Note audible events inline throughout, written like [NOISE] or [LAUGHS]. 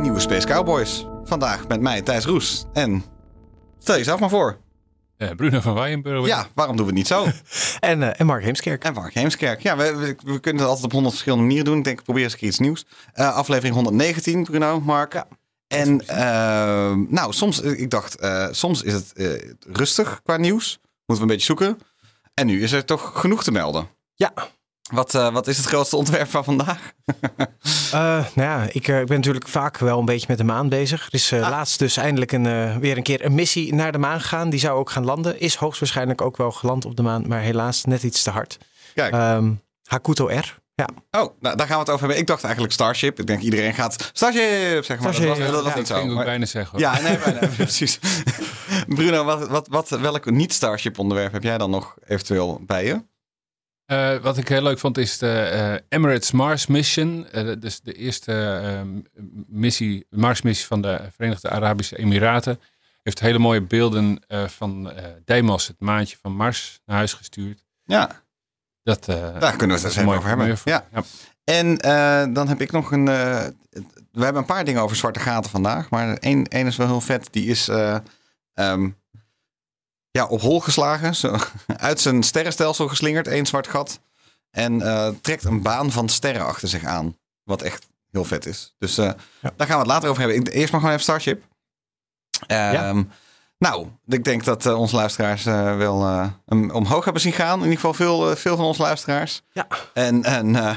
Nieuwe Space Cowboys. Vandaag met mij, Thijs Roes. En stel jezelf maar voor. Eh, Bruno van Weyenburg. Ja, waarom doen we het niet zo? [LAUGHS] En, eh, en Mark Heemskerk. En Mark Heemskerk. Ja, we, we, we kunnen het altijd op honderd verschillende manieren doen. Ik denk, ik probeer eens een keer iets nieuws. Eh, aflevering 119, Bruno, Mark. Ja. En eh, nou, soms, ik dacht, soms is het rustig qua nieuws. Moeten we een beetje zoeken. En nu is er toch genoeg te melden. Ja. Wat, eh, wat is het grootste ontwerp van vandaag? [LAUGHS] Eh, nou ja, ik, eh, ik ben natuurlijk vaak wel een beetje met de maan bezig. Er is eh, laatst dus eindelijk een, eh, weer een keer een missie naar de maan gegaan. Die zou ook gaan landen. Is hoogstwaarschijnlijk ook wel geland op de maan. Maar helaas net iets te hard. Kijk. Ehm, Hakuto R. Ja. Oh, nou, daar gaan we het over hebben. Ik dacht eigenlijk Starship. Ik denk iedereen gaat Starship zeggen, maar dat was, Starship, dat was ja, niet Dat ging zo. ik bijna zeggen. hoor. Ja, nee, bijna, [LAUGHS] [LAUGHS] precies. Bruno, wat, wat, wat, welk niet-Starship onderwerp heb jij dan nog eventueel bij je? Eh, wat ik heel leuk vond is de eh, Emirates Mars Mission. Dus de eerste eh, missie, Mars-missie van de Verenigde Arabische Emiraten. Heeft hele mooie beelden van Deimos, het maandje van Mars, naar huis gestuurd. Ja, Dat, daar kunnen we het even over hebben. Ja. voor- En dan heb ik nog een... we hebben een paar dingen over zwarte gaten vandaag. Maar één, één is wel heel vet. Die is eh, ehm, ja, op hol geslagen. Zo, [LAUGHS] uit zijn sterrenstelsel geslingerd. één zwart gat. En eh, trekt een baan van sterren achter zich aan. Wat echt heel vet is. Dus eh, Ja. daar gaan we het later over hebben. Eerst maar gewoon even Starship. Ehm, Nou, ik denk dat eh, onze luisteraars wel hem omhoog hebben zien gaan. In ieder geval veel, veel van onze luisteraars. Ja. En, en, En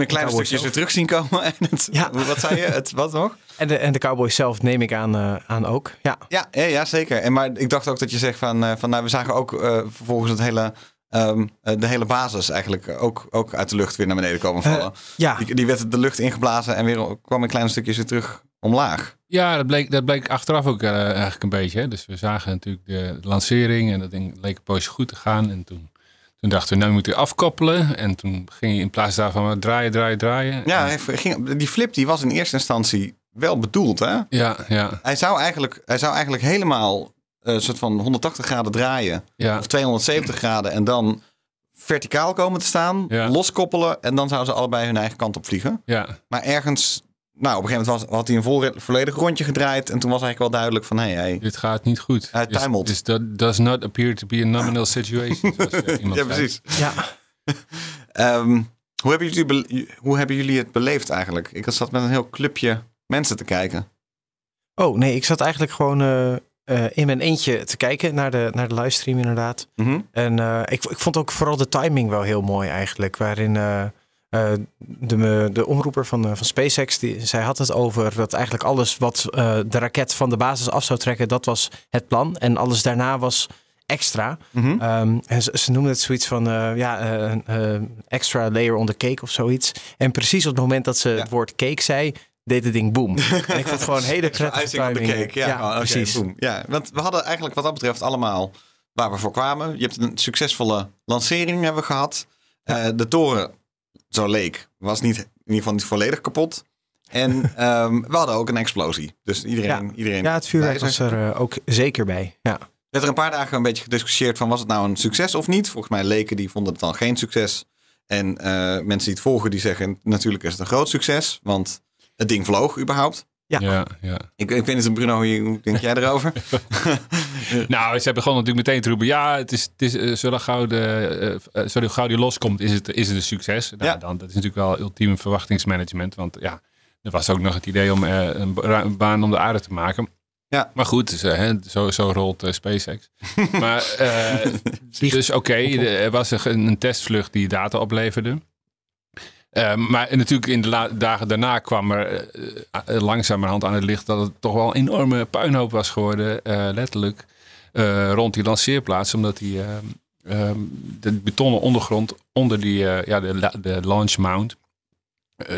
een kleine stukjes weer terug zien komen. [LAUGHS] En het, Ja. Wat zei je? Het, wat nog? [LAUGHS] En de, en de Cowboys zelf neem ik aan, eh, aan ook. Ja. Ja, ja, ja, zeker. En, maar ik dacht ook dat je zegt van, eh, van nou, we zagen ook eh, vervolgens het hele, ehm, eh, de hele basis eigenlijk ook, ook uit de lucht weer naar beneden komen vallen. Ja. die, die werd de lucht ingeblazen en weer kwam een klein stukje weer terug omlaag. Ja, dat bleek, dat bleek achteraf ook eigenlijk een beetje. Hè. Dus we zagen natuurlijk de lancering en dat ding leek een poosje goed te gaan. En toen, toen dachten we, nou moet je afkoppelen. En toen ging je in plaats daarvan maar draaien, draaien, draaien. Ja, En- ging, die flip die was in eerste instantie wel bedoeld, hè? ja, ja, Hij zou eigenlijk, hij zou eigenlijk helemaal eh, een soort van 180 graden draaien. ja. Of 270 graden en dan verticaal komen te staan. Ja. Loskoppelen en dan zouden ze allebei hun eigen kant op vliegen. ja. Maar ergens, nou op een gegeven moment was, had hij een vol, volledig rondje gedraaid. En toen was eigenlijk wel duidelijk van, hé, hey, Dit gaat niet goed. Hij tuimelt. This do- does not appear to be a nominal situation. eh, [LAUGHS] ja zei. precies. ja. [LAUGHS] Ehm, hoe, hebben jullie, hoe hebben jullie het beleefd eigenlijk? Ik zat met een heel clubje mensen te kijken. Oh nee, ik zat eigenlijk gewoon eh, eh, in mijn eentje te kijken naar de, naar de livestream inderdaad. Mhm. En eh, ik, ik vond ook vooral de timing wel heel mooi eigenlijk. Waarin de, de omroeper van, van SpaceX, die, zij had het over dat eigenlijk alles wat de raket van de basis af zou trekken, dat was het plan. En alles daarna was extra. Mhm. Ehm, en ze, ze noemen het zoiets van ja, extra layer on the cake of zoiets. En precies op het moment dat ze Ja. het woord cake zei, deed het ding boom. [LAUGHS] en ik vond het gewoon hele prettige timing. cake. Ja, oh, precies. Ja, want we hadden eigenlijk wat dat betreft allemaal waar we voor kwamen. Je hebt een succesvolle lancering hebben we gehad. Eh, de toren, zo leek, was niet, in ieder geval niet volledig kapot. En [LAUGHS] ehm, we hadden ook een explosie. Dus iedereen... iedereen Ja, het vuurwerk was er eh, ook zeker bij. Ja. Er werd er een paar dagen een beetje gediscussieerd van was het nou een succes of niet. Volgens mij leken die vonden het dan geen succes. En eh, mensen die het volgen die zeggen natuurlijk is het een groot succes. Want het ding vloog überhaupt. Ja. Ja, ja. Ik, ik weet niet, Bruno, hoe, denk jij erover? [LAUGHS] [LAUGHS] Nou, ze begonnen natuurlijk meteen te roepen. Ja, het is, het is, eh, zolang, gauw de, gauw die loskomt, is het, is het een succes. Nou, Ja. dan, dat is natuurlijk wel ultieme verwachtingsmanagement. Want ja, er was ook nog het idee om eh, een, ba- een baan om de aarde te maken. Ja. Maar goed, dus, hè, zo, zo rolt SpaceX. [LAUGHS] maar, eh, dus oké, er was een, een testvlucht die data opleverde. Eh, maar natuurlijk in de dagen daarna kwam er eh, eh, langzamerhand aan het licht dat het toch wel een enorme puinhoop was geworden, letterlijk, rond die lanceerplaats. Omdat die, eh, eh, de betonnen ondergrond onder die, ja, de, de launch mount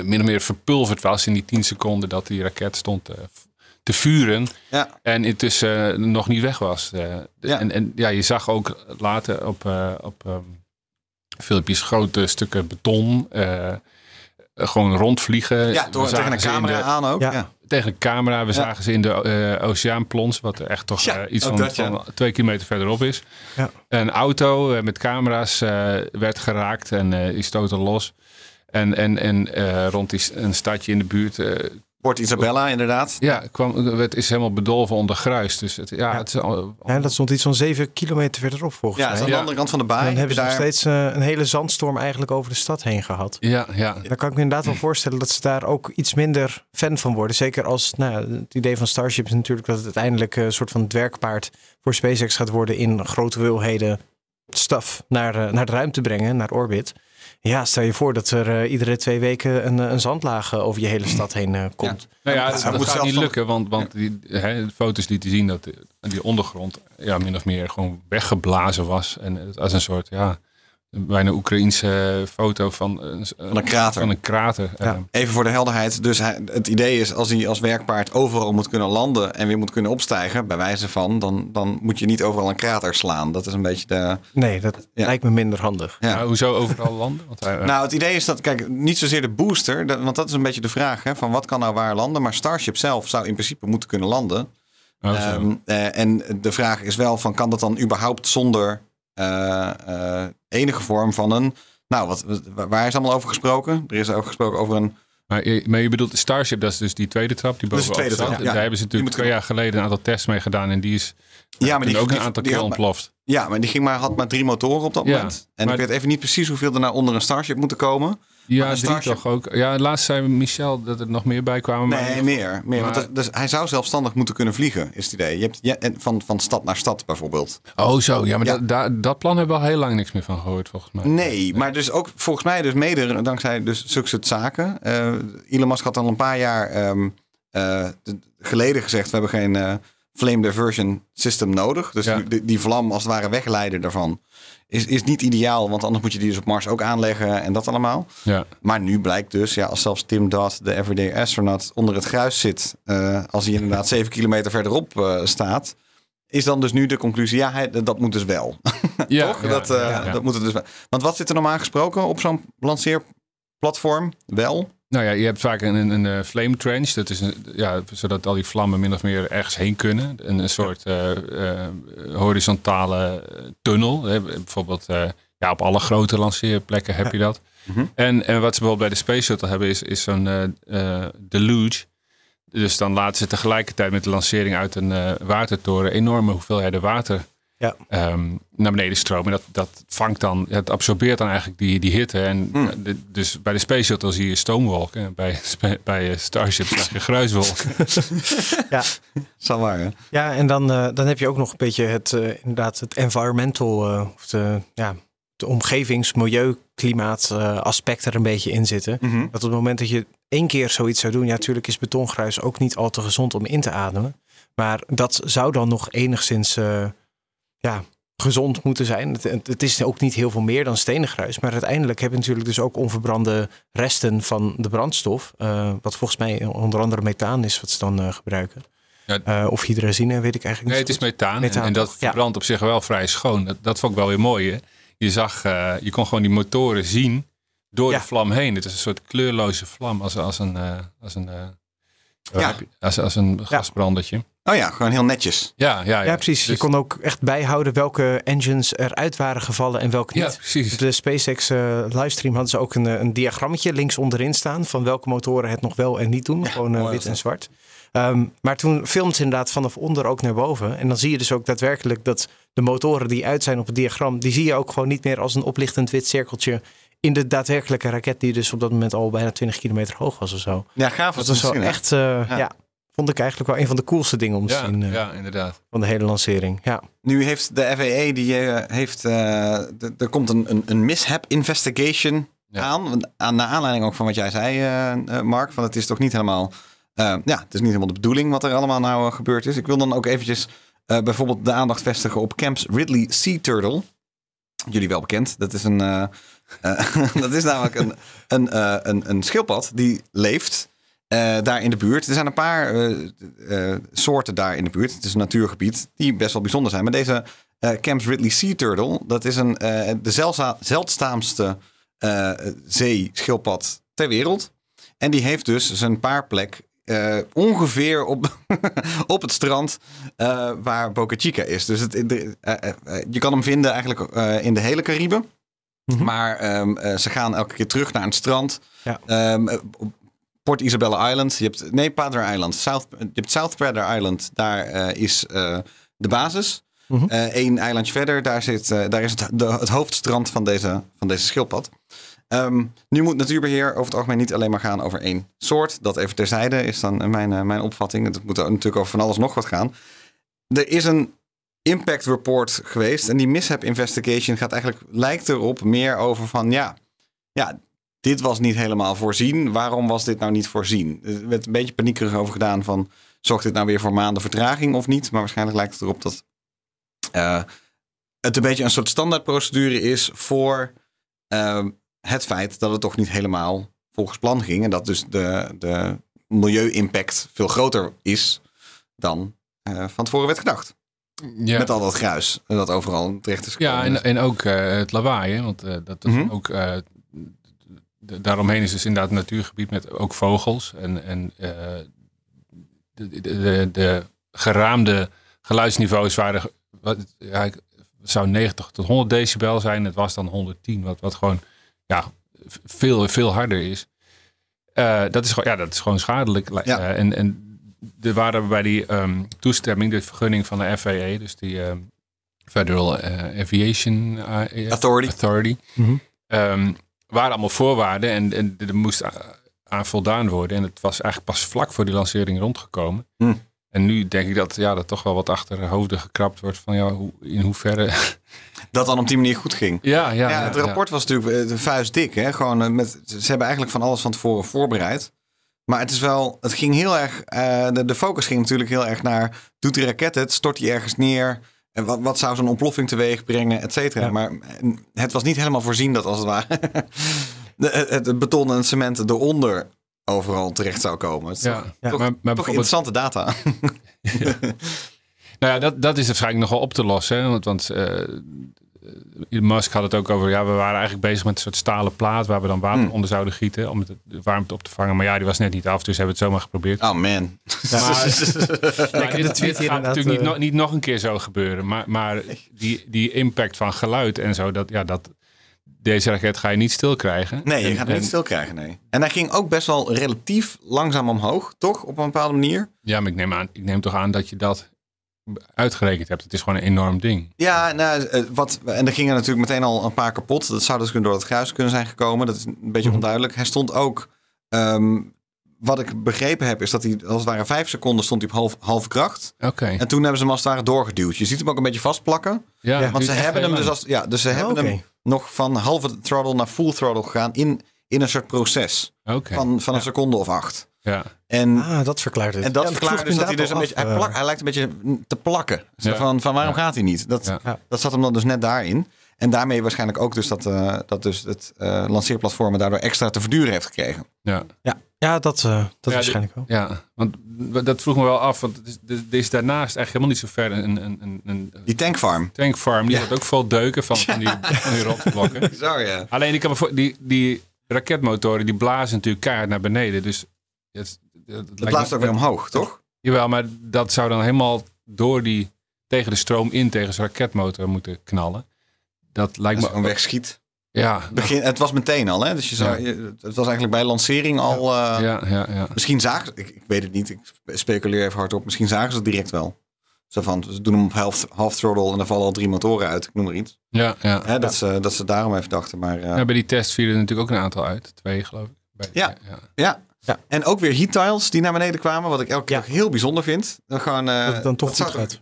min of meer verpulverd was in die 10 seconden dat die raket stond, te vuren. Ja. En intussen nog niet weg was. Ja. En, en ja, je zag ook later op, op ehm, filmpjes grote stukken beton eh, gewoon rondvliegen. Ja, We door, zagen tegen een ze in camera de- aan ook. Ja. Ja. Tegen de camera. We zagen ze in de eh oceaan plons, wat er echt toch Ja, eh, iets van, dat, ja. van twee kilometer verderop is. Ja. Een auto met camera's eh, werd geraakt en eh die stootte los. En, en, en eh, rond die, een stadje in de buurt eh, Port Isabella, inderdaad. ja, kwam, het is helemaal bedolven onder gruis. Dus het, ja, het is al, Ja, dat stond iets van zeven kilometer verderop volgens Ja, mij. aan de Ja. andere kant van de baai. En dan hebben ze nog daar- steeds eh, een hele zandstorm eigenlijk over de stad heen gehad. ja, ja. Dan kan ik me inderdaad wel voorstellen dat ze daar ook iets minder fan van worden. Zeker als nou, het idee van Starship is natuurlijk dat het uiteindelijk eh, een soort van het werkpaard voor SpaceX gaat worden in grote hoeveelheden staf naar, eh, naar de ruimte brengen, naar orbit. Ja, stel je voor dat er eh, iedere twee weken een, eh, een zandlaag eh, over je hele stad heen komt. Nou ja, Hij dat, moet dat gaat niet lukken, want, want die, hè, de foto's lieten zien dat die ondergrond ja, min of meer gewoon weggeblazen was. En het als een soort, ja, bijna Oekraïense foto van een, Van een krater. Van een krater. Ja. Even voor de helderheid. Dus hij, het idee is als hij als werkpaard overal moet kunnen landen en weer moet kunnen opstijgen, bij wijze van, dan, dan moet je niet overal een krater slaan. Dat is een beetje de. Nee, dat Ja. lijkt me minder handig. Ja. maar hoezo overal landen? Want hij, Nou, het idee is dat, kijk, niet zozeer de booster, dat- want dat is een beetje de vraag, hè, van wat kan nou waar landen, maar Starship zelf zou in principe moeten kunnen landen. oh. Ehm, eh, en de vraag is wel van, kan dat dan überhaupt zonder enige vorm van een, nou, wat, waar is allemaal over gesproken? Er is ook gesproken over een maar, je, maar je bedoelt de Starship, dat is dus die tweede trap die bovenop tweede staat. trap, ja. Daar hebben ze Die natuurlijk twee jaar geleden een aantal tests mee gedaan en die is Ja, maar toen ook die, een aantal die keer maar- ontploft. Ja, maar die ging maar, had maar drie motoren op dat Ja, moment. En ik weet even niet precies hoeveel er nou onder een Starship moeten komen. Ja, drie Starship- toch ook. Ja, laatst zei Michel dat er nog meer bij kwamen. maar- Nee, meer. meer want maar- dus hij zou zelfstandig moeten kunnen vliegen, is het idee. Je hebt, ja, van, van stad naar stad bijvoorbeeld. Oh, zo. Ja, maar Ja. Dat, plan hebben we al heel lang niks meer van gehoord, volgens mij. Nee, maar dus ook volgens mij dus mede dankzij dus soort zaken. Eh, Elon Musk had al een paar jaar ehm, eh, de- geleden gezegd... we hebben geen eh, flame diversion system nodig. Dus Ja. die, die vlam als het ware wegleiden daarvan... Is, is niet ideaal, want anders moet je die dus op Mars ook aanleggen en dat allemaal. Ja. Maar nu blijkt dus, ja, als zelfs Tim Dodd, de everyday astronaut, onder het gruis zit, eh, als hij inderdaad [LAUGHS] zeven kilometer verderop eh, staat, is dan dus nu de conclusie, ja, hij, dat moet dus wel. [LAUGHS] Ja, Toch? ja, dat, eh, ja. dat moet het dus wel. Want wat zit er normaal gesproken op zo'n lanceerplatform? Wel? Nou ja, je hebt vaak een, een, een eh, flame trench. Dat is een, ja, zodat al die vlammen min of meer ergens heen kunnen. Een, een soort eh, eh, horizontale tunnel. Hè. Bijvoorbeeld ja, op alle grote lanceerplekken heb je dat. Mhm. en, en wat ze bijvoorbeeld bij de Space Shuttle hebben is, is zo'n deluge. Dus dan laten ze tegelijkertijd met de lancering uit een watertoren enorme hoeveelheden water Ja. ehm, naar beneden stromen. Dat, dat vangt dan, het absorbeert dan eigenlijk die, die hitte. En Hmm. eh, de- dus bij de Space Shuttle zie je stoomwolken. En bij, [LAUGHS] bij eh, Starship zag je gruiswolken. [LAUGHS] Ja, Zal waar, hè? ja en dan, eh, dan heb je ook nog een beetje het, eh, inderdaad het environmental, eh, of de, ja, de omgevings-, milieu, klimaat eh, aspect er een beetje in zitten. Mhm. Dat op het moment dat je één keer zoiets zou doen, ja, natuurlijk is betongruis ook niet al te gezond om in te ademen. Maar dat zou dan nog enigszins eh, ja, gezond moeten zijn. Het, het- is ook niet heel veel meer dan stenengruis. Maar uiteindelijk heb je natuurlijk dus ook onverbrande resten van de brandstof. eh, wat volgens mij onder andere methaan is wat ze dan eh, gebruiken. Ja. Eh, of hydrazine, weet ik eigenlijk Nee, niet. het is methaan. Methaan, en, en dat? Ja. verbrandt op zich wel vrij schoon. Dat, dat vond ik wel weer mooi. Hè? Je zag, je kon gewoon die motoren zien door Ja. de vlam heen. Het is een soort kleurloze vlam als, als een, als een, als, als een gasbrandertje. Oh ja, gewoon heel netjes. Ja, ja, ja. Ja, precies. je Dus- kon ook echt bijhouden welke engines eruit waren gevallen en welke ja, niet. precies. Op de SpaceX eh, livestream hadden ze ook een, eh, een diagrammetje links onderin staan van welke motoren het nog wel en niet doen. Gewoon eh, wit en zwart. Ehm, maar toen filmt ze inderdaad vanaf onder ook naar boven. En dan zie je dus ook daadwerkelijk dat de motoren die uit zijn op het diagram, die zie je ook gewoon niet meer als een oplichtend wit cirkeltje in de daadwerkelijke raket die dus op dat moment al bijna 20 kilometer hoog was of zo. Ja, gaaf. Dat was wel echt, eh, ja. Vond ik eigenlijk wel een van de coolste dingen om te Ja, zien eh, ja, inderdaad. van de hele lancering. Ja. Nu heeft de FAA, die eh, heeft, eh, er komt een, een, een mishap investigation Ja. aan. Want Aan naar aanleiding ook van wat jij zei, Mark. Van het is toch niet helemaal, eh, ja, het is niet helemaal de bedoeling wat er allemaal nou gebeurd is. Ik wil dan ook eventjes eh, bijvoorbeeld de aandacht vestigen op Camps Ridley Sea Turtle. Jullie wel bekend. Dat is een, [LAUGHS] dat is namelijk een, een, eh, een, een schildpad die leeft. Eh, daar in de buurt. Er zijn een paar eh, eh, soorten daar in de buurt. Het is een natuurgebied die best wel bijzonder zijn. Maar deze Camps Ridley Sea Turtle, dat is een, de zeldza- zeldzaamste zeeschildpad ter wereld. En die heeft dus zijn paarplek ongeveer op, [LAUGHS] op het strand waar Boca Chica is. Dus het, de- je kan hem vinden eigenlijk in de hele Cariben. Maar ehm, eh, ze gaan elke keer terug naar het strand. Ja. Ehm, eh, op Port Isabella Island. Je hebt, nee, Padre Island. South, je hebt South Padre Island. Daar eh, is eh, de basis. Mhm. Eén eilandje verder, daar, zit, eh, daar is het, de, het hoofdstrand van deze, van deze schildpad. Ehm, nu moet natuurbeheer over het algemeen niet alleen maar gaan over één soort. Dat even terzijde is dan mijn, eh, mijn opvatting. Het moet natuurlijk over van alles nog wat gaan. Er is een impact report geweest. En die mishap investigation gaat eigenlijk, lijkt erop meer over van ja, ja, dit was niet helemaal voorzien. Waarom was dit nou niet voorzien? Er werd een beetje paniekerig over gedaan van zorgt dit nou weer voor maanden vertraging of niet? Maar waarschijnlijk lijkt het erop dat eh, het een beetje een soort standaardprocedure is voor ehm, het feit dat het toch niet helemaal volgens plan ging. En dat dus de, de milieu-impact veel groter is dan eh, van tevoren werd gedacht. Ja. Met al dat gruis dat overal terecht is gekomen. Ja, en, en ook eh, het lawaai, hè, want eh, dat is Mhm. ook. Daaromheen is dus inderdaad een natuurgebied met ook vogels. En, en eh, de, de, de, de geraamde geluidsniveaus waren. Wat, ja, ik- het zou 90 tot 100 decibel zijn. Het was dan 110, wat, wat gewoon ja, veel, veel harder is. Eh, dat, is gewoon, ja, dat is gewoon schadelijk. Ja. Eh, en, en er waren bij die ehm, toestemming, de vergunning van de FAA, dus die ehm, Federal Aviation Authority. Authority. Mhm. Ehm, waren allemaal voorwaarden en, en er moest aan voldaan worden. En het was eigenlijk pas vlak voor die lancering rondgekomen. Hm. En nu denk ik dat ja, dat toch wel wat achter de hoofden gekrapt wordt van ja, hoe, in hoeverre. Dat dan op die manier goed ging. ja, ja, Ja, het rapport was natuurlijk eh, de vuist dik. Hè? Gewoon, eh, met, ze hebben eigenlijk van alles van tevoren voorbereid. Maar het is wel, het ging heel erg, eh, de, de focus ging natuurlijk heel erg naar, doet die raket het, stort die ergens neer? En wat, wat zou zo'n ontploffing teweeg brengen, et cetera. Ja. Maar eh, het was niet helemaal voorzien dat als het ware [LAUGHS] het, het beton en cement eronder overal terecht zou komen. Het is Ja, toch, ja. toch, maar, maar toch interessante data. [LAUGHS] [LAUGHS] nou ja, dat, dat is waarschijnlijk nog wel op te lossen. Hè? Want, want eh, Musk had het ook over, ja, we waren eigenlijk bezig met een soort stalen plaat waar we dan water Hmm. onder zouden gieten om het, de warmte op te vangen. Maar ja, die was net niet af, dus hebben we het zomaar geprobeerd. Oh man. [LAUGHS] Maar, [LAUGHS] maar de dit, tweet dit hier gaat natuurlijk niet, eh, nog- niet nog een keer zo gebeuren. Maar, maar die, die impact van geluid en zo, dat, ja, dat, deze raket ga je niet stil krijgen. Nee, je En- gaat en- niet stil krijgen, nee. En hij ging ook best wel relatief langzaam omhoog, toch? Op een bepaalde manier. Ja, maar ik neem, aan, ik neem toch aan dat je dat uitgerekend hebt. Het is gewoon een enorm ding. Ja, nou, eh, wat, en er gingen natuurlijk meteen al een paar kapot. Dat zou dus door het gruis kunnen zijn gekomen. Dat is een beetje Mhm. onduidelijk. Hij stond ook, ehm, wat ik begrepen heb, is dat hij als het ware vijf seconden stond hij op half, halve kracht. Oké. En toen hebben ze hem als het ware doorgeduwd. Je ziet hem ook een beetje vastplakken. Ja, Want ze hebben hem dus als, ja, dus ze hebben hem nog van halve throttle naar full throttle gegaan in, in een soort proces Oké. van, van een seconde of acht. Ja. En Ah, dat verklaart het. En dat Ja, verklaart dus dat hij dus een beetje... al Hij, af, plak, hij lijkt een beetje te plakken. Zo Ja. Van, van waarom Ja. gaat hij niet? Dat, Ja. dat zat hem dan dus net daarin. En daarmee waarschijnlijk ook dus dat, eh, dat dus het eh lanceerplatform daardoor extra te verduren heeft gekregen. Ja. Ja, ja dat, eh, dat Ja, waarschijnlijk wel. ja, want dat vroeg me wel af. Want er is daarnaast eigenlijk helemaal niet zo ver een, een, een, een Die tankfarm. tankfarm. Die Ja. had ook vol deuken van, [LAUGHS] van die, van die rotblokken. [LAUGHS] Zo ja. Alleen ik heb die, die raketmotoren die blazen natuurlijk keihard naar beneden. Dus het, het, me- ook weer omhoog, toch? Jawel, maar dat zou dan helemaal door die tegen de stroom in tegen zijn raketmotor moeten knallen. Dat lijkt me gewoon wegschiet. Ja, Begin, het was meteen al, hè? Dus je zou, het was eigenlijk bij lancering al... eh, ja, ja, ja. Misschien zagen ze... Ik, ik weet het niet. Ik speculeer even hardop. Misschien zagen ze het direct wel. Zo van, ze doen hem op half, half throttle en dan vallen al drie motoren uit. Ik noem maar iets. ja, ja. Hè, dat, ze, dat ze daarom even dachten. Maar eh, Ja, bij die test vielen er natuurlijk ook een aantal uit. Twee, geloof ik. Bij- Ja. ja. Ja. En ook weer heat tiles die naar beneden kwamen, wat ik elke keer heel bijzonder vind. Dan gewoon, eh, Dat het dan toch goed gaat.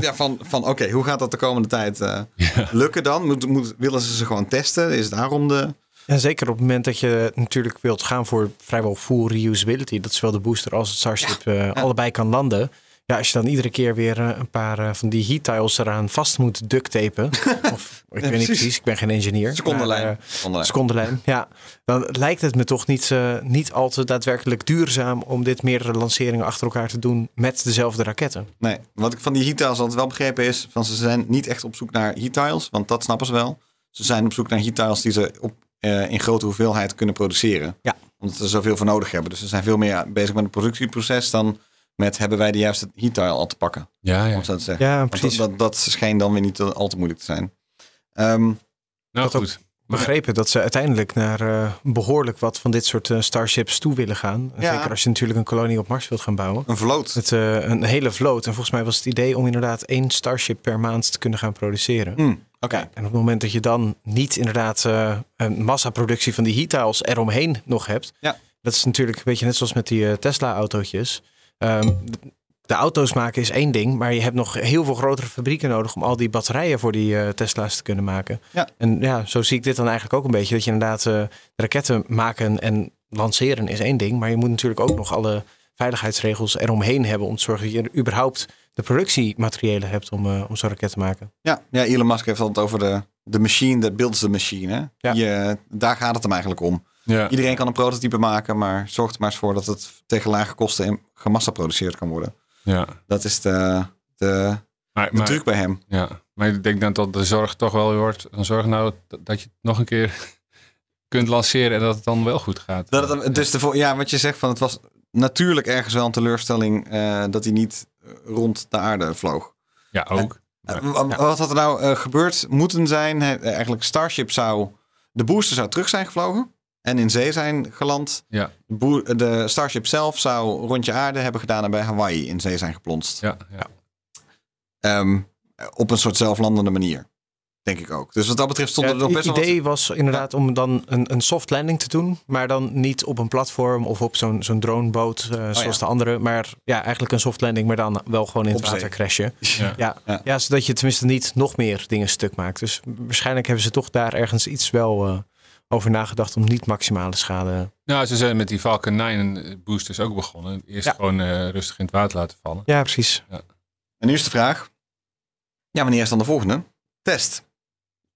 Ja, van, van oké, hoe gaat dat de komende tijd eh, [LAUGHS] lukken dan? Moet, moet, willen ze ze gewoon testen? Is daarom de... En zeker op het moment dat je natuurlijk wilt gaan voor vrijwel full reusability, dat zowel de booster als het Starship eh, allebei kan landen, ja, als je dan iedere keer weer eh, een paar eh, van die heat tiles eraan vast moet duct tapen. [LAUGHS] of ik weet niet precies. ik ben geen engineer. Secondenlijn. maar, eh, Secondenlijn. ja. Dan lijkt het me toch niet, eh, niet al te daadwerkelijk duurzaam om dit meerdere lanceringen achter elkaar te doen met dezelfde raketten. Nee, wat ik van die heat tiles altijd wel begrepen is, van ze zijn niet echt op zoek naar heat tiles, want dat snappen ze wel. Ze zijn op zoek naar heat tiles die ze op, in grote hoeveelheid kunnen produceren. Ja. Omdat ze er zoveel voor nodig hebben. Dus ze zijn veel meer bezig met het productieproces dan met hebben wij de juiste heat al te pakken. Ja, ja. Om zo te zeggen. Ja, Want precies. Dat, dat, dat scheen dan weer niet al te moeilijk te zijn. Ehm, Nou goed. Maar- begrepen dat ze uiteindelijk naar eh, behoorlijk wat van dit soort eh, starships toe willen gaan. Ja. Zeker als je natuurlijk een kolonie op Mars wilt gaan bouwen. een vloot. Het, eh, een hele vloot. En volgens mij was het idee om inderdaad één starship per maand te kunnen gaan produceren. Hm, Oké. En op het moment dat je dan niet inderdaad eh, een massaproductie van die heat tiles eromheen nog hebt. Ja. Dat is natuurlijk een beetje net zoals met die eh, Tesla-autootjes. Ehm, de- de auto's maken is één ding, maar je hebt nog heel veel grotere fabrieken nodig om al die batterijen voor die eh, Tesla's te kunnen maken. Ja. En ja, zo zie ik dit dan eigenlijk ook een beetje. Dat je inderdaad eh, raketten maken en lanceren is één ding, maar je moet natuurlijk ook nog alle veiligheidsregels eromheen hebben om te zorgen dat je überhaupt de productiematerialen hebt om, eh, om zo'n raket te maken. Ja, ja, Elon Musk heeft het over de, de machine that builds the machine. Hè? Ja. Daar gaat het hem eigenlijk om. Ja. Iedereen kan een prototype maken, maar zorg er maar eens voor dat het tegen lage kosten en gemassaproduceerd kan worden. ja. Dat is de, de, Maar, de maar, truc bij hem. ja. maar ik denk dan dat de zorg toch wel wordt. Dan zorg nou dat, je het nog een keer [LAUGHS] kunt lanceren en dat het dan wel goed gaat. Dat het, dus de, ja, wat je zegt, van het was natuurlijk ergens wel een teleurstelling eh, dat hij niet eh, rond de aarde vloog. Ja, ook. Eh, wa- Wat had er nou eh, gebeurd moeten zijn? Eh, eigenlijk Starship zou, de booster zou terug zijn gevlogen en in zee zijn geland. Ja, De, boer- de Starship zelf zou rondje aarde hebben gedaan en bij Hawaii in zee zijn geplonst. ja, ja. Ehm, op een soort zelflandende manier. Denk ik ook. Dus wat dat betreft stond Ja, er nog het best wel idee was inderdaad om dan een, een soft landing te doen. Maar dan niet op een platform of op zo'n zo'n droneboot eh, zoals Oh ja. de andere. Maar ja, eigenlijk een soft landing, maar dan wel gewoon in het Op zee. water crashen. [LAUGHS] Ja. Ja, Ja. ja. zodat je tenminste niet nog meer dingen stuk maakt. Dus waarschijnlijk hebben ze toch daar ergens iets wel eh, over nagedacht om niet maximale schade. Nou, ze zijn met die Falcon 9 boosters ook begonnen. Eerst Ja. gewoon eh, rustig in het water laten vallen. Ja, precies. En nu is de vraag. Ja, wanneer is dan de volgende? Test.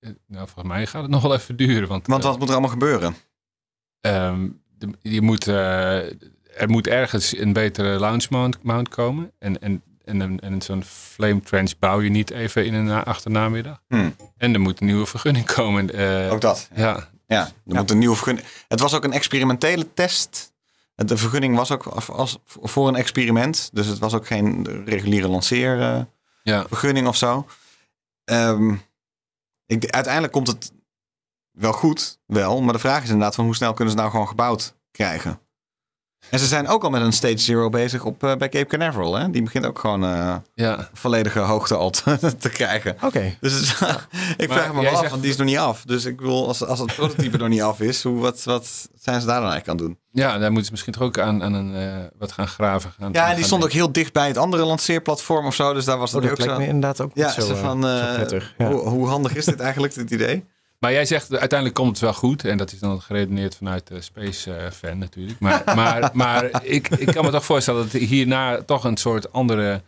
Eh, Nou, volgens mij gaat het nog wel even duren. Want, Want eh, wat moet er allemaal gebeuren? Ehm, de- je moet, eh, er moet ergens een betere launch mount, mount komen. En, en, en, een- en zo'n flame trench bouw je niet even in een na- achternamiddag. Hmm. En er moet een nieuwe vergunning komen. eh, Ook dat. ja, Ja, er moet een nieuwe vergunning. Het was ook een experimentele test. De vergunning was ook als, als- voor een experiment. Dus het was ook geen reguliere lanceervergunning ja. of zo. Ehm, ik, uiteindelijk komt het wel goed, wel. Maar de vraag is inderdaad van hoe snel kunnen ze nou gewoon gebouwd krijgen. En ze zijn ook al met een Stage Zero bezig op, eh, bij Cape Canaveral. Hè? Die begint ook gewoon eh, ja. volledige hoogte al te, [LAUGHS] te krijgen. Oké. Dus [LAUGHS] ik Maar vraag me wel af, zegt- want die is nog niet af. Dus ik bedoel, als, als het prototype nog niet af is, hoe, wat, wat zijn ze daar dan eigenlijk aan doen? ja, daar moeten ze misschien toch ook aan, aan een, eh, wat gaan graven. Gaan, Ja, en die stond ook heel dicht bij het andere lanceerplatform of zo. Dus daar was Oh, het dat ook lijkt zo. me inderdaad ook Ja, niet zo, van, zo eh, prettig. Ja. hoe, hoe handig is dit eigenlijk, dit idee? Maar jij zegt uiteindelijk komt het wel goed. En dat is dan geredeneerd vanuit de Space eh, fan natuurlijk. Maar, [LAUGHS] maar, maar ik, ik kan me toch voorstellen dat hierna toch een soort andere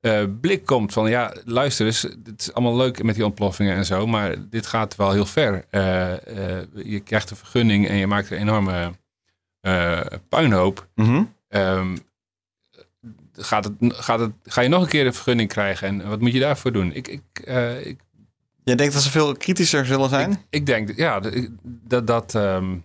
eh, blik komt. Van ja, luister eens, het is allemaal leuk met die ontploffingen en zo. Maar dit gaat wel heel ver. Eh, je krijgt een vergunning en je maakt een enorme puinhoop. Mhm. Ehm, gaat het, gaat het, ga je nog een keer een vergunning krijgen? En wat moet je daarvoor doen? Ik, ik, ik Jij denkt dat ze veel kritischer zullen zijn? ik, ik denk, ja, dat dat, ehm,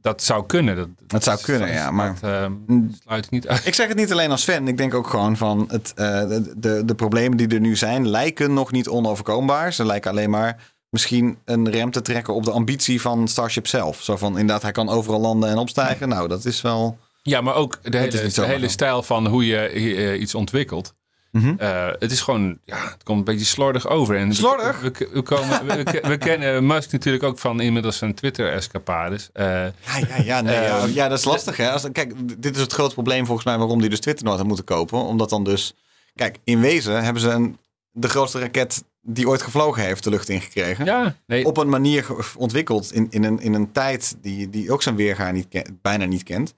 dat zou kunnen. Dat, zou kunnen, ja, maar- Dat Mm. sluit ik niet uit. Ik zeg het niet alleen als fan. Ik denk ook gewoon van het, eh, de, de, problemen die er nu zijn, lijken nog niet onoverkombaar. Ze lijken alleen maar misschien een rem te trekken op de ambitie van Starship zelf. Zo van inderdaad, hij kan overal landen en opstijgen. Nou, dat is wel. Ja, maar ook de hele, de stijl van hoe je eh, iets ontwikkelt. Mhm. Eh, het is gewoon, ja, het komt een beetje slordig over. En we- Slordig? We, we, komen, we, kennen Musk natuurlijk ook van inmiddels zijn Twitter-escapades. Eh, Ja, ja, ja, nee, ja, Ehm, ja, dat is lastig. Hè? Als, kijk, dit is het grote probleem volgens mij waarom die dus Twitter nooit had moeten kopen. Omdat dan dus. Kijk, in wezen hebben ze een, de grootste raket die ooit gevlogen heeft de lucht ingekregen. ja, nee, op een manier ontwikkeld in, in, een, in een tijd die, die ook zijn weergaar niet bijna niet kent.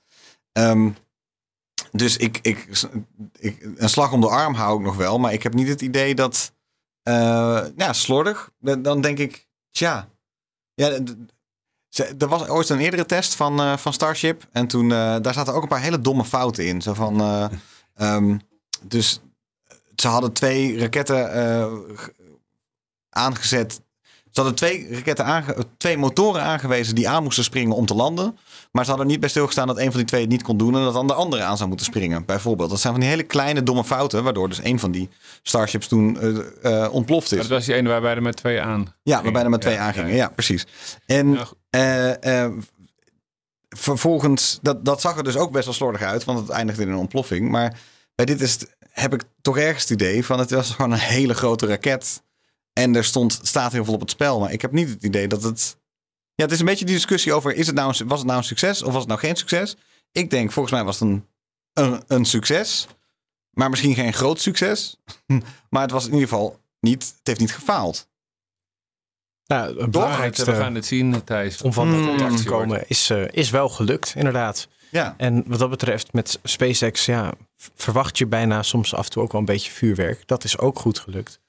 Ehm, Dus ik, ik, ik, een slag om de arm hou ik nog wel. Maar ik heb niet het idee dat... eh, ja, slordig. Dan denk ik, tja. Ja, er was ooit een eerdere test van, eh, van Starship. En toen, eh, daar zaten ook een paar hele domme fouten in. Zo van, eh, [LAUGHS] ehm, dus ze hadden twee raketten aangezet. Ze hadden twee, raketten aange- twee motoren aangewezen die aan moesten springen om te landen. Maar ze hadden er niet bij stilgestaan dat een van die twee het niet kon doen. En dat dan de andere aan zou moeten springen, bijvoorbeeld. Dat zijn van die hele kleine domme fouten. Waardoor dus een van die Starships toen eh, ontploft is. Dat was die ene waarbij er met twee aan. Ja, waarbij er maar twee Ja, aangingen. ja. Ja, precies. En eh, vervolgens, dat, dat zag er dus ook best wel slordig uit, want het eindigde in een ontploffing. Maar bij dit is het, heb ik toch ergens het idee van het was gewoon een hele grote raket. En er stond, staat heel veel op het spel. Maar ik heb niet het idee dat het. Ja, het is een beetje die discussie over: is het nou een, was het nou een succes of was het nou geen succes? Ik denk, volgens mij was het een, een, een succes. Maar misschien geen groot succes. [LAUGHS] maar het was in ieder geval niet. Het heeft niet gefaald. Nou, het We belangrijkste gaan het zien, Thijs. om van het Mm. contact komen is, eh, is wel gelukt, inderdaad. Ja. En wat dat betreft met SpaceX, ja, verwacht je bijna soms af en toe ook wel een beetje vuurwerk. Dat is ook goed gelukt.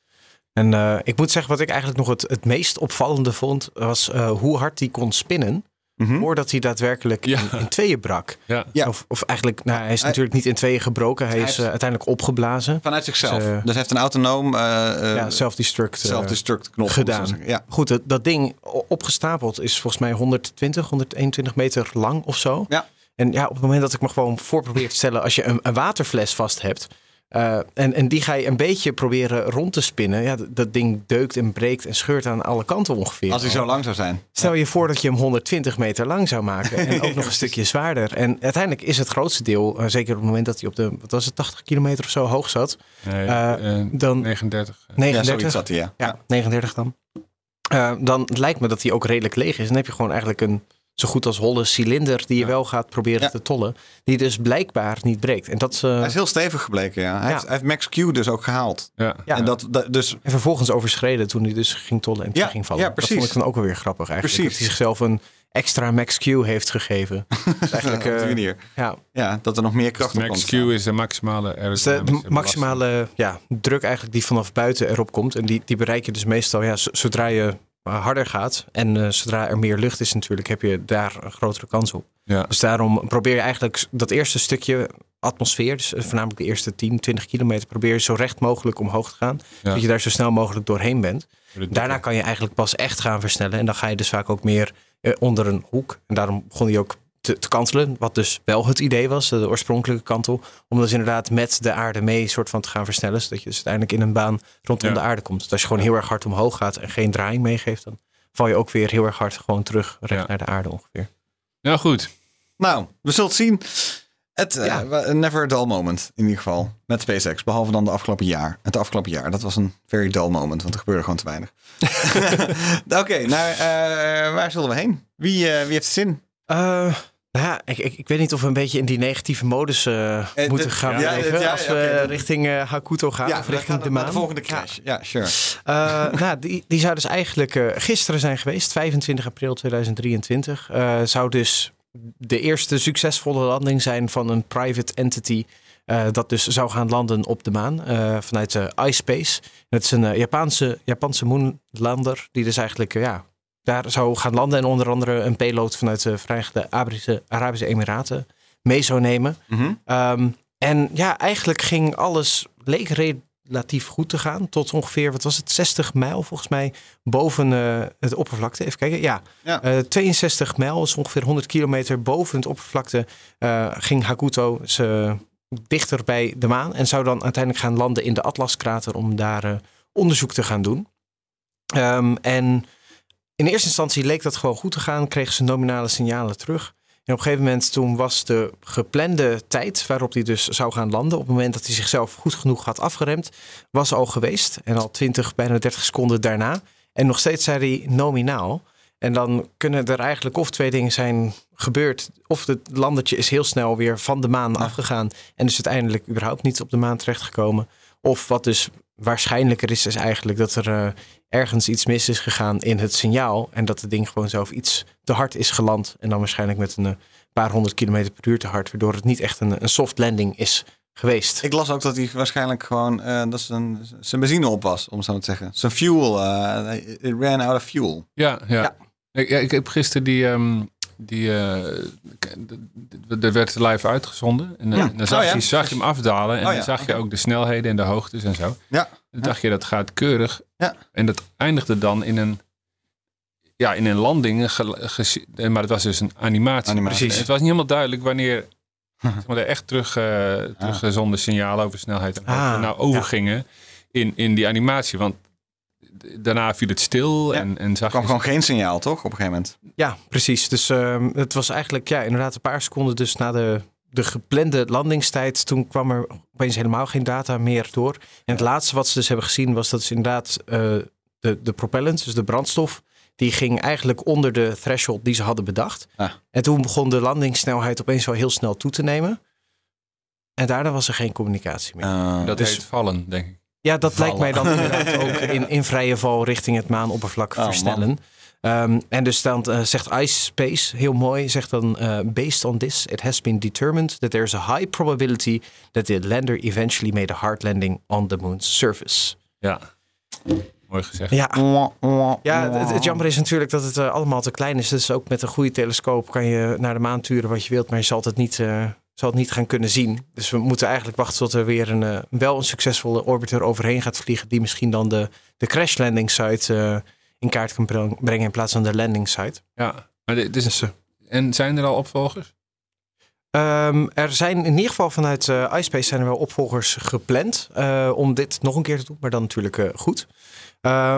En eh, ik moet zeggen, wat ik eigenlijk nog het, het meest opvallende vond, was eh, hoe hard hij kon spinnen. Mhm. Voordat hij daadwerkelijk Ja. in, in tweeën brak. Ja. Ja. Of, of eigenlijk, nou, hij is Hij- natuurlijk niet in tweeën gebroken. Hij Hij is heeft- eh, uiteindelijk opgeblazen. Vanuit zichzelf. Dus, dus hij heeft een autonoom eh, eh, ja, self-destruct. eh, self-destruct knop gedaan. Ja. Goed, dat, dat ding opgestapeld is volgens mij 120, 121 meter lang of zo. Ja. En ja, op het moment dat ik me gewoon voor probeer te stellen, als je een, een waterfles vast hebt. Eh, en, en die ga je een beetje proberen rond te spinnen. Ja, dat, dat ding deukt en breekt en scheurt aan alle kanten ongeveer. Als hij zo lang zou zijn. Stel je voor dat je hem 120 meter lang zou maken. En [LAUGHS] ook nog een stukje zwaarder. En uiteindelijk is het grootste deel, eh, zeker op het moment dat hij op de, wat was het, 80 kilometer of zo hoog zat. Nee, Eh, Dan 39. Ja, 39. zoiets zat hij, ja. Ja, 39 dan. Eh, dan lijkt me dat die ook redelijk leeg is. Dan heb je gewoon eigenlijk een zo goed als holle cilinder die je Ja. wel gaat proberen Ja. te tollen. Die dus blijkbaar niet breekt. En, dat, eh, Hij is heel stevig gebleken, ja. Hij, Ja. Heeft, hij heeft Max Q dus ook gehaald. Ja. ja. En dat, dat- dus en vervolgens overschreden toen hij dus ging tollen en ging vallen. ja, Dat precies. vond ik dan ook wel weer grappig eigenlijk. Precies. Dat hij zichzelf een extra max Q heeft gegeven. [LAUGHS] Dus eigenlijk, op die eh, manier. ja, Ja, dat er nog meer kracht op Max komt. Q is de maximale dus de, de maximale ja, druk eigenlijk die vanaf buiten erop komt. En die, die bereik je dus meestal ja, zodra je harder gaat. En eh, zodra er meer lucht is natuurlijk, heb je daar een grotere kans op. Ja. Dus daarom probeer je eigenlijk dat eerste stukje atmosfeer, dus eh, voornamelijk de eerste 10, 20 kilometer, probeer je zo recht mogelijk omhoog te gaan. Ja. Dat je daar zo snel mogelijk doorheen bent. Daarna kan je eigenlijk pas echt gaan versnellen. En dan ga je dus vaak ook meer eh, onder een hoek. En daarom begon hij ook te, te kantelen. Wat dus wel het idee was, de oorspronkelijke kantel. Om dus inderdaad met de aarde mee soort van te gaan versnellen. Zodat je dus uiteindelijk in een baan rondom Ja. de aarde komt. Dus als je gewoon heel erg hard omhoog gaat en geen draaiing meegeeft, dan val je ook weer heel erg hard gewoon terug recht Ja. naar de aarde ongeveer. Nou goed. Nou, we zullen het zien. Het, eh, Ja. never a dull moment, in ieder geval. Met SpaceX. Behalve dan de afgelopen jaar. Het afgelopen jaar, dat was een very dull moment. Want er gebeurde gewoon te weinig. [LAUGHS] [LAUGHS] Oké, naar, eh, waar zullen we heen? Wie, eh, wie heeft zin? Nou ja, ik, ik, ik weet niet of we een beetje in die negatieve modus eh, Eh, moeten de- gaan ja, ja, als we richting eh, Hakuto gaan of richting gaan de maan. de volgende crash. Ja, sure. [LAUGHS] Nou, die, die zou dus eigenlijk gisteren zijn geweest, 25 april 2023. Eh, zou dus de eerste succesvolle landing zijn van een private entity. dat dus zou gaan landen op de maan vanuit de iSpace. Het is een Japanse, Japanse moonlander die dus eigenlijk ja, daar zou gaan landen. En onder andere een payload vanuit de Verenigde Arabische, Arabische Emiraten mee zou nemen. Mhm. Ehm, en ja, eigenlijk ging alles, leek relatief goed te gaan. Tot ongeveer, wat was het, 60 mijl volgens mij boven eh, het oppervlakte. Even kijken, ja. Ja. Eh, 62 mijl, is ongeveer 100 kilometer boven het oppervlakte, eh, ging Hakuto ze dichter bij de maan. En zou dan uiteindelijk gaan landen in de Atlaskrater om daar eh, onderzoek te gaan doen. Ehm, en in eerste instantie leek dat gewoon goed te gaan, kregen ze nominale signalen terug. En op een gegeven moment toen was de geplande tijd waarop hij dus zou gaan landen, op het moment dat hij zichzelf goed genoeg had afgeremd, was al geweest. En al 20, bijna 30 seconden daarna. En nog steeds zei hij nominaal. En dan kunnen er eigenlijk of twee dingen zijn gebeurd. Of het landertje is heel snel weer van de maan afgegaan. En dus uiteindelijk überhaupt niet op de maan terechtgekomen. Of wat dus waarschijnlijker is, is eigenlijk dat er eh, ergens iets mis is gegaan in het signaal. En dat het ding gewoon zelf iets te hard is geland. En dan waarschijnlijk met een, eh, paar honderd kilometer per uur te hard, waardoor het niet echt een, een soft landing is geweest. Ik las ook dat hij waarschijnlijk gewoon eh, dat zijn, zijn benzine op was, om zo te zeggen. Zijn fuel, eh it ran out of fuel. Ja, ja. Ja. Ik, ja, ik heb gisteren die. ehm, die eh, er werd live uitgezonden. En, eh, dan zag, Oh ja. je, zag je hem afdalen. En Oh ja, dan zag je ook de snelheden en de hoogtes en zo. Ja. Dan dacht je dat gaat keurig. Ja. En dat eindigde dan in een. Ja, in een landing. eh, Maar het was dus een animatie. Animatie. Precies. Het was niet helemaal duidelijk wanneer. [LAUGHS] zeg maar, er echt terug, eh teruggezonden signalen over snelheid en hoogte Ah, nou overgingen in, in die animatie. Want daarna viel het stil Ja. en, en Er zag kwam je... gewoon geen signaal, toch? Op een gegeven moment. Ja, precies. Dus ehm, het was eigenlijk ja, inderdaad een paar seconden dus na de, de geplande landingstijd. Toen kwam er opeens helemaal geen data meer door. En het laatste wat ze dus hebben gezien was dat ze inderdaad eh, de, de propellant, dus de brandstof, die ging eigenlijk onder de threshold die ze hadden bedacht. Ah. En toen begon de landingssnelheid opeens wel heel snel toe te nemen. En daarna was er geen communicatie meer. Eh, Dat Dus- heet vallen, denk ik. Ja, dat lijkt mij dan inderdaad [LAUGHS] ook in, in vrije val richting het maanoppervlak Oh, versnellen. Ehm, en dus dan eh, zegt Ice Space heel mooi, zegt dan eh, based on this, it has been determined that there's a high probability that the lander eventually made a hard landing on the moon's surface. Ja. Mooi gezegd. Ja, ja het, het jammer is natuurlijk dat het eh, allemaal te klein is. Dus ook met een goede telescoop kan je naar de maan turen wat je wilt, maar je zal het niet, eh, zal het niet gaan kunnen zien. Dus we moeten eigenlijk wachten tot er weer een, eh, wel een succesvolle orbiter overheen gaat vliegen, die misschien dan de, de crash landing site eh, in kaart kan breng- brengen in plaats van de landing site. Ja. Maar dit is, Dus, eh, en zijn er al opvolgers? Ehm, er zijn in ieder geval vanuit eh iSpace zijn er wel opvolgers gepland om dit nog een keer te doen, maar dan natuurlijk goed.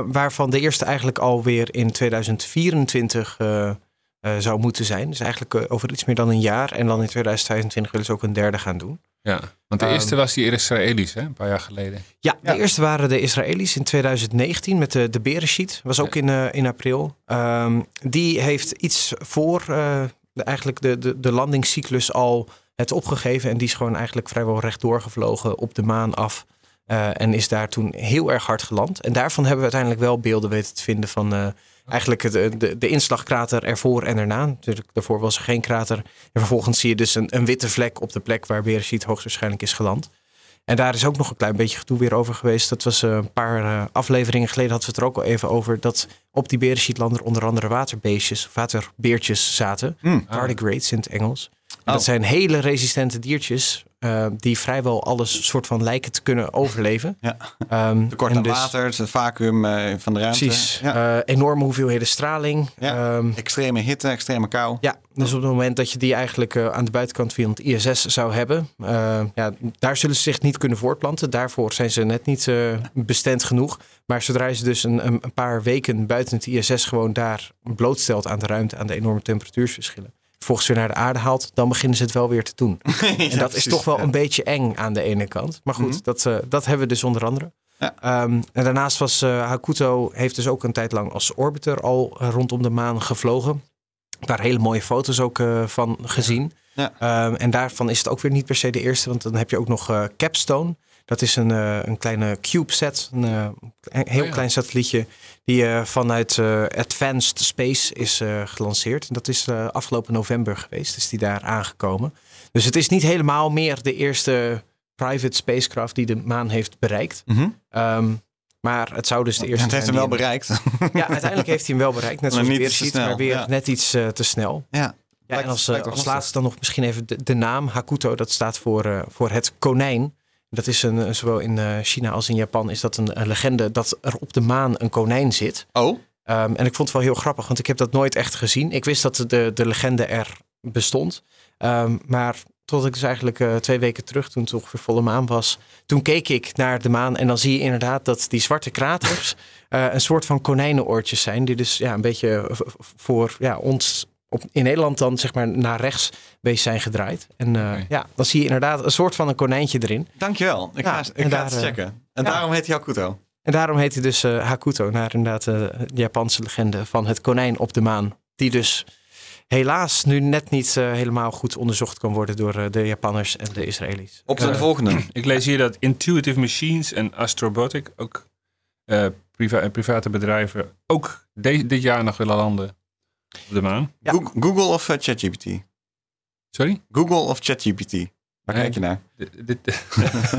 Waarvan de eerste eigenlijk alweer in 2024 eh, zou moeten zijn. Dus eigenlijk eh, over iets meer dan een jaar. En dan in 2025 willen ze ook een derde gaan doen. Ja. Want de Ehm, eerste was die Israëli's, hè? Een paar jaar geleden. Ja, Ja. de eerste waren de Israëli's in 2019 met de, de Bereshit. Was ook in, eh, in april. Ehm, die heeft iets voor eh, de, eigenlijk de, de, de landingscyclus al het opgegeven. En die is gewoon eigenlijk vrijwel rechtdoor gevlogen op de maan af. Eh, en is daar toen heel erg hard geland. En daarvan hebben we uiteindelijk wel beelden weten te vinden van eh, eigenlijk de, de, de inslagkrater ervoor en erna. Natuurlijk, daarvoor was er geen krater. En vervolgens zie je dus een, een witte vlek op de plek waar Bereshit hoogstwaarschijnlijk is geland. En daar is ook nog een klein beetje gedoe weer over geweest. Dat was eh, een paar eh, afleveringen geleden hadden we het er ook al even over. Dat op die Bereshitlander onder andere waterbeestjes, waterbeertjes zaten. Hmm. Tardigrades in het Engels. En Oh. Dat zijn hele resistente diertjes eh, die vrijwel alles soort van lijken te kunnen overleven. Ja. Tekort en aan dus- water, het vacuüm eh, van de ruimte. Precies. Ja. Eh, enorme hoeveelheden straling. Ja. Ehm, Extreme hitte, extreme kou. ja, dus op het moment dat je die eigenlijk aan de buitenkant van het ISS zou hebben, ja, daar zullen ze zich niet kunnen voortplanten. Daarvoor zijn ze net niet bestemd genoeg. Maar zodra je ze dus een, een een paar weken buiten het ISS gewoon daar blootstelt aan de ruimte, aan de enorme temperatuursverschillen, vervolgens weer naar de aarde haalt, dan beginnen ze het wel weer te doen. [LAUGHS] en dat is toch wel een beetje eng aan de ene kant. Maar goed, Mhm. dat, eh, dat hebben we dus onder andere. Ja. Ehm, en daarnaast was eh, Hakuto heeft dus ook een tijd lang als orbiter al rondom de maan gevlogen. Daar hele mooie foto's ook eh, van gezien. Ja. Ehm, en daarvan is het ook weer niet per se de eerste, want dan heb je ook nog Capstone. Dat is een, eh, een kleine CubeSat, een, eh, een heel Oh ja. klein satellietje die eh, vanuit eh, Advanced Space is eh, gelanceerd. En dat is eh, afgelopen november geweest, is die daar aangekomen. Dus het is niet helemaal meer de eerste private spacecraft die de maan heeft bereikt. Mhm. Ehm, maar het zou dus de Ja, eerste het heeft hem wel bereikt. Ja, uiteindelijk heeft hij hem wel bereikt. Net [LAUGHS] Maar zoals Beershit, snel, maar weer ja. net iets te snel. ja. Ja, Lijkt- en als, als laatste dan nog misschien even de, de naam Hakuto. Dat staat voor, eh, voor het konijn. Dat is een, eh, zowel in eh, China als in Japan is dat een, een legende dat er op de maan een konijn zit. Oh, Ehm, en ik vond het wel heel grappig, want ik heb dat nooit echt gezien. Ik wist dat de, de legende er bestond. Ehm, maar tot ik dus eigenlijk eh, twee weken terug, toen het ongeveer volle maan was, toen keek ik naar de maan en dan zie je inderdaad dat die zwarte kraters [LAUGHS] eh, een soort van konijnenoortjes zijn. Die dus ja, een beetje voor ja, ons op, in Nederland dan zeg maar naar rechts wees zijn gedraaid. En eh, ja, dan zie je inderdaad een soort van een konijntje erin. dankjewel. Ik Ja, ga, ik en ga daar, het eh, checken. En ja. daarom heet hij Hakuto. En daarom heet hij dus eh, Hakuto, naar inderdaad eh, de Japanse legende van het konijn op de maan. Die dus helaas nu net niet helemaal goed onderzocht kan worden door de Japanners en de Israëli's. Op naar de volgende. [CLEARS THROAT] Ik lees hier dat Intuitive Machines en Astrobotic, ook priva private bedrijven, ook de- dit jaar nog willen landen op de maan. Ja. Google of eh, ChatGPT? Sorry? Google of ChatGPT? Waar Nee. kijk je naar? [LAUGHS] Dit, dit,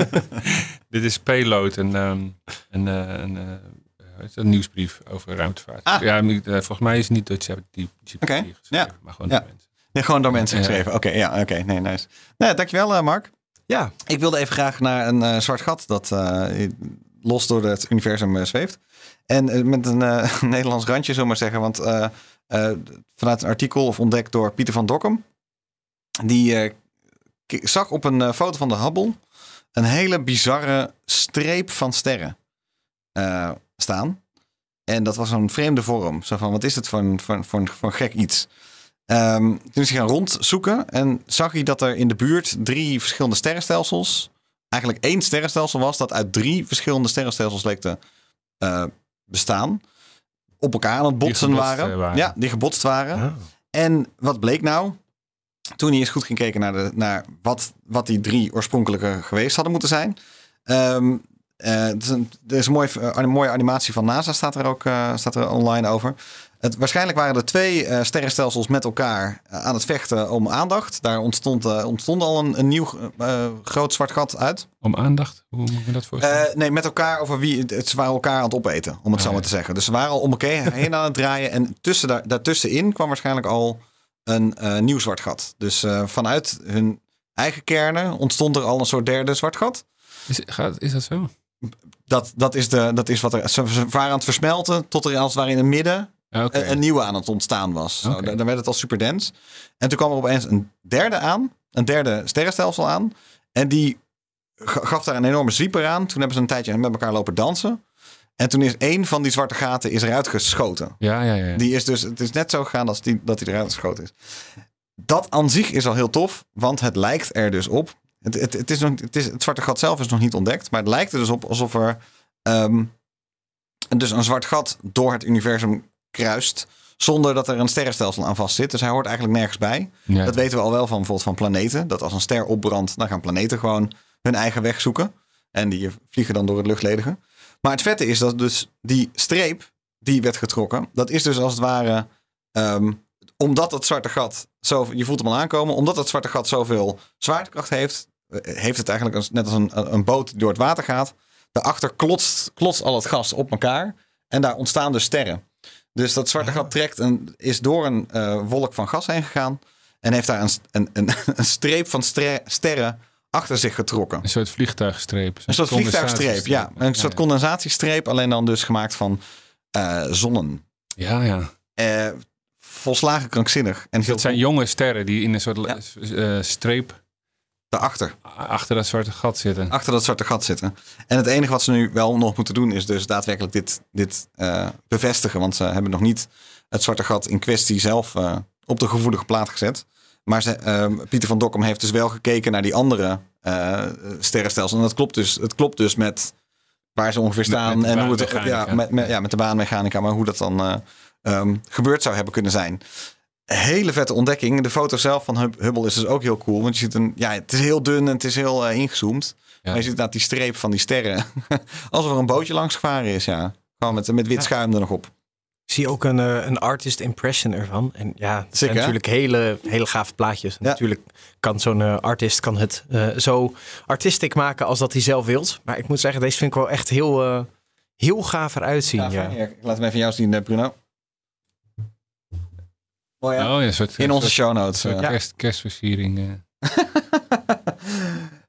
[LAUGHS] dit is Payload, een, ehm, een, eh, een, eh, een nieuwsbrief over ruimtevaart. Ah. Ja, volgens mij is het niet door ChatGPT Oké, geschreven, ja. maar gewoon Ja. door mensen. Nee, gewoon door mensen geschreven. Oké, ja, oké. Nee, nice. Nee, dankjewel, eh, Mark. Ja, Ik wilde even graag naar een eh, zwart gat dat eh, los door het universum zweeft. En met een eh, [LAUGHS] Nederlands randje, zullen we maar zeggen. Want eh, vanuit een artikel of ontdekt door Pieter van Dokkum. Die eh, zag op een eh, foto van de Hubble een hele bizarre streep van sterren staan. En dat was een vreemde vorm. Zo van, wat is het voor een, voor, voor een, gek iets? Ehm, toen is hij gaan rondzoeken en zag hij dat er in de buurt drie verschillende sterrenstelsels, eigenlijk één sterrenstelsel was dat uit drie verschillende sterrenstelsels leek te bestaan. Op elkaar aan het botsen waren. eh, waren. Ja, die gebotst waren. Ah. En wat bleek nou? Toen hij eens goed ging kijken naar, de, naar wat, wat die drie oorspronkelijke geweest hadden moeten zijn. Ehm, eh, is een, er is een mooie, eh, een mooie animatie van NASA, staat er ook staat er online over. Het, waarschijnlijk waren er twee eh, sterrenstelsels met elkaar eh, aan het vechten om aandacht. Daar ontstond, eh, ontstond al een, een nieuw groot zwart gat uit. Om aandacht? Hoe moet me dat voorstellen? Nee, met elkaar over wie. het- Ze waren elkaar aan het opeten, om het zo Ah, maar ja. te zeggen. Dus ze waren al om elkaar [LAUGHS] heen aan het draaien. En tussen daar, daartussenin kwam waarschijnlijk al een nieuw zwart gat. Dus vanuit hun eigen kernen ontstond er al een soort derde zwart gat. is, gaat, is dat zo? Dat, dat, is, de, dat is wat er. Ze ze waren aan het versmelten tot er als het ware in het midden Een, een nieuwe aan het ontstaan was. Zo, daar werd het al super dens. En toen kwam er opeens een derde aan, een derde sterrenstelsel aan. En die ga- gaf daar een enorme zwieper aan. Toen hebben ze een tijdje met elkaar lopen dansen. En toen is één van die zwarte gaten is eruit geschoten. Ja, ja, ja. Die is dus, het is net zo gegaan als die, dat hij eruit geschoten is. Dat aan zich is al heel tof, want het lijkt er dus op. Het, het, het, is nog, het, is, het zwarte gat zelf is nog niet ontdekt, maar het lijkt er dus op alsof er ehm, dus een zwart gat door het universum kruist. Zonder dat er een sterrenstelsel aan vast zit. Dus hij hoort eigenlijk nergens bij. Ja. Dat weten we al wel van bijvoorbeeld van planeten. Dat als een ster opbrandt, dan gaan planeten gewoon hun eigen weg zoeken. En die vliegen dan door het luchtledige. Maar het vette is dat dus die streep die werd getrokken. Dat is dus als het ware. ehm, omdat het zwarte gat. Zo, je voelt hem al aankomen. Omdat het zwarte gat zoveel zwaartekracht heeft. eh, Heeft het eigenlijk als, net als een, een boot die door het water gaat. Daarachter klotst, klotst al het gas op elkaar. En daar ontstaan dus sterren. Dus dat zwarte gat trekt en is door een eh, wolk van gas heen gegaan. En heeft daar een, een, een, [LAUGHS] een streep van sterren achter zich getrokken. Een soort vliegtuigstreep. Een soort vliegtuigstreep, ja. Een soort condensatiestreep, alleen dan dus gemaakt van eh, zonnen. Ja, ja. Eh, volslagen krankzinnig. En Dus dat zijn jonge sterren die in een soort Ja. streep daarachter, achter dat zwarte gat zitten. achter dat zwarte gat zitten. En het enige wat ze nu wel nog moeten doen is dus daadwerkelijk dit, dit eh, bevestigen. Want ze hebben nog niet het zwarte gat in kwestie zelf eh, op de gevoelige plaat gezet. Maar ze, ehm, Pieter van Dokkum heeft dus wel gekeken naar die andere eh sterrenstelsels. En dat klopt dus, het klopt dus met waar ze ongeveer staan. met en hoe het, ja, met, met, ja, met de baanmechanica. Maar hoe dat dan eh, ehm, gebeurd zou hebben kunnen zijn. Hele vette ontdekking. De foto zelf van Hub- Hubble is dus ook heel cool. Want je ziet een, ja, het is heel dun en het is heel eh, ingezoomd. Ja. Maar je ziet inderdaad die streep van die sterren. [LAUGHS] Alsof er een bootje langs gevaren is, ja. Gewoon met, met wit schuim er nog op. Ik zie ook een, eh, een artist impression ervan. En ja, het zijn natuurlijk hele, hele gave plaatjes. Ja. Natuurlijk kan zo'n eh, artist kan het eh, zo artistiek maken als dat hij zelf wilt. Maar ik moet zeggen, deze vind ik wel echt heel, eh, heel gaaf eruit zien. Ja, laat hem even jou zien, Bruno. Oh ja, soort, In onze soort- show notes. soort eh. kerst, kerstversiering. eh. [LAUGHS]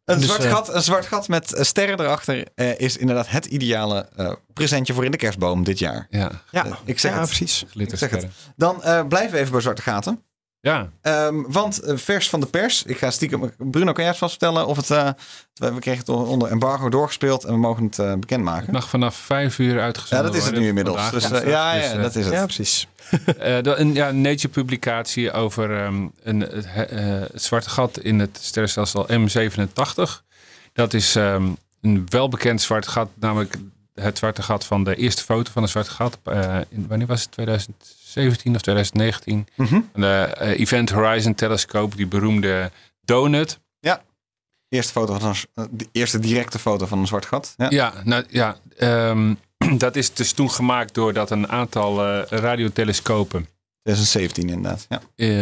Een, Dus, zwart eh, gat, een zwart gat met eh, sterren erachter eh, is inderdaad het ideale eh, presentje voor in de kerstboom dit jaar. Ja, ja, ik zeg ja, het. precies. Ik zeg het. Dan eh, blijven we even bij zwarte gaten. Ja, Ehm, want eh, vers van de pers. Ik ga stiekem. Bruno, kan jij het vast vertellen of het. eh, we kregen het onder embargo doorgespeeld en we mogen het eh, het bekendmaken. mag vanaf vijf uur Ja, uitgezonden dat is het nu inmiddels. Dus, eh, woensdag. ja, Dus, ja, eh, dat is het. Ja, precies. [LAUGHS] Eh, een ja, Nature-publicatie over ehm, een, het, he- eh, het zwarte gat in het sterrenstelsel M87. Dat is ehm, een welbekend zwart gat, namelijk het zwarte gat van de eerste foto van een zwart gat. eh, in, wanneer was het? 2017 of 2019? Mhm. De eh, Event Horizon Telescope, die beroemde donut. Eerste foto van een, eh, de eerste directe foto van een zwart gat. Ja. Ja, nou ja, ehm, [CLEARS THROAT] dat is dus toen gemaakt doordat een aantal radiotelescopen 2017 inderdaad. Ja.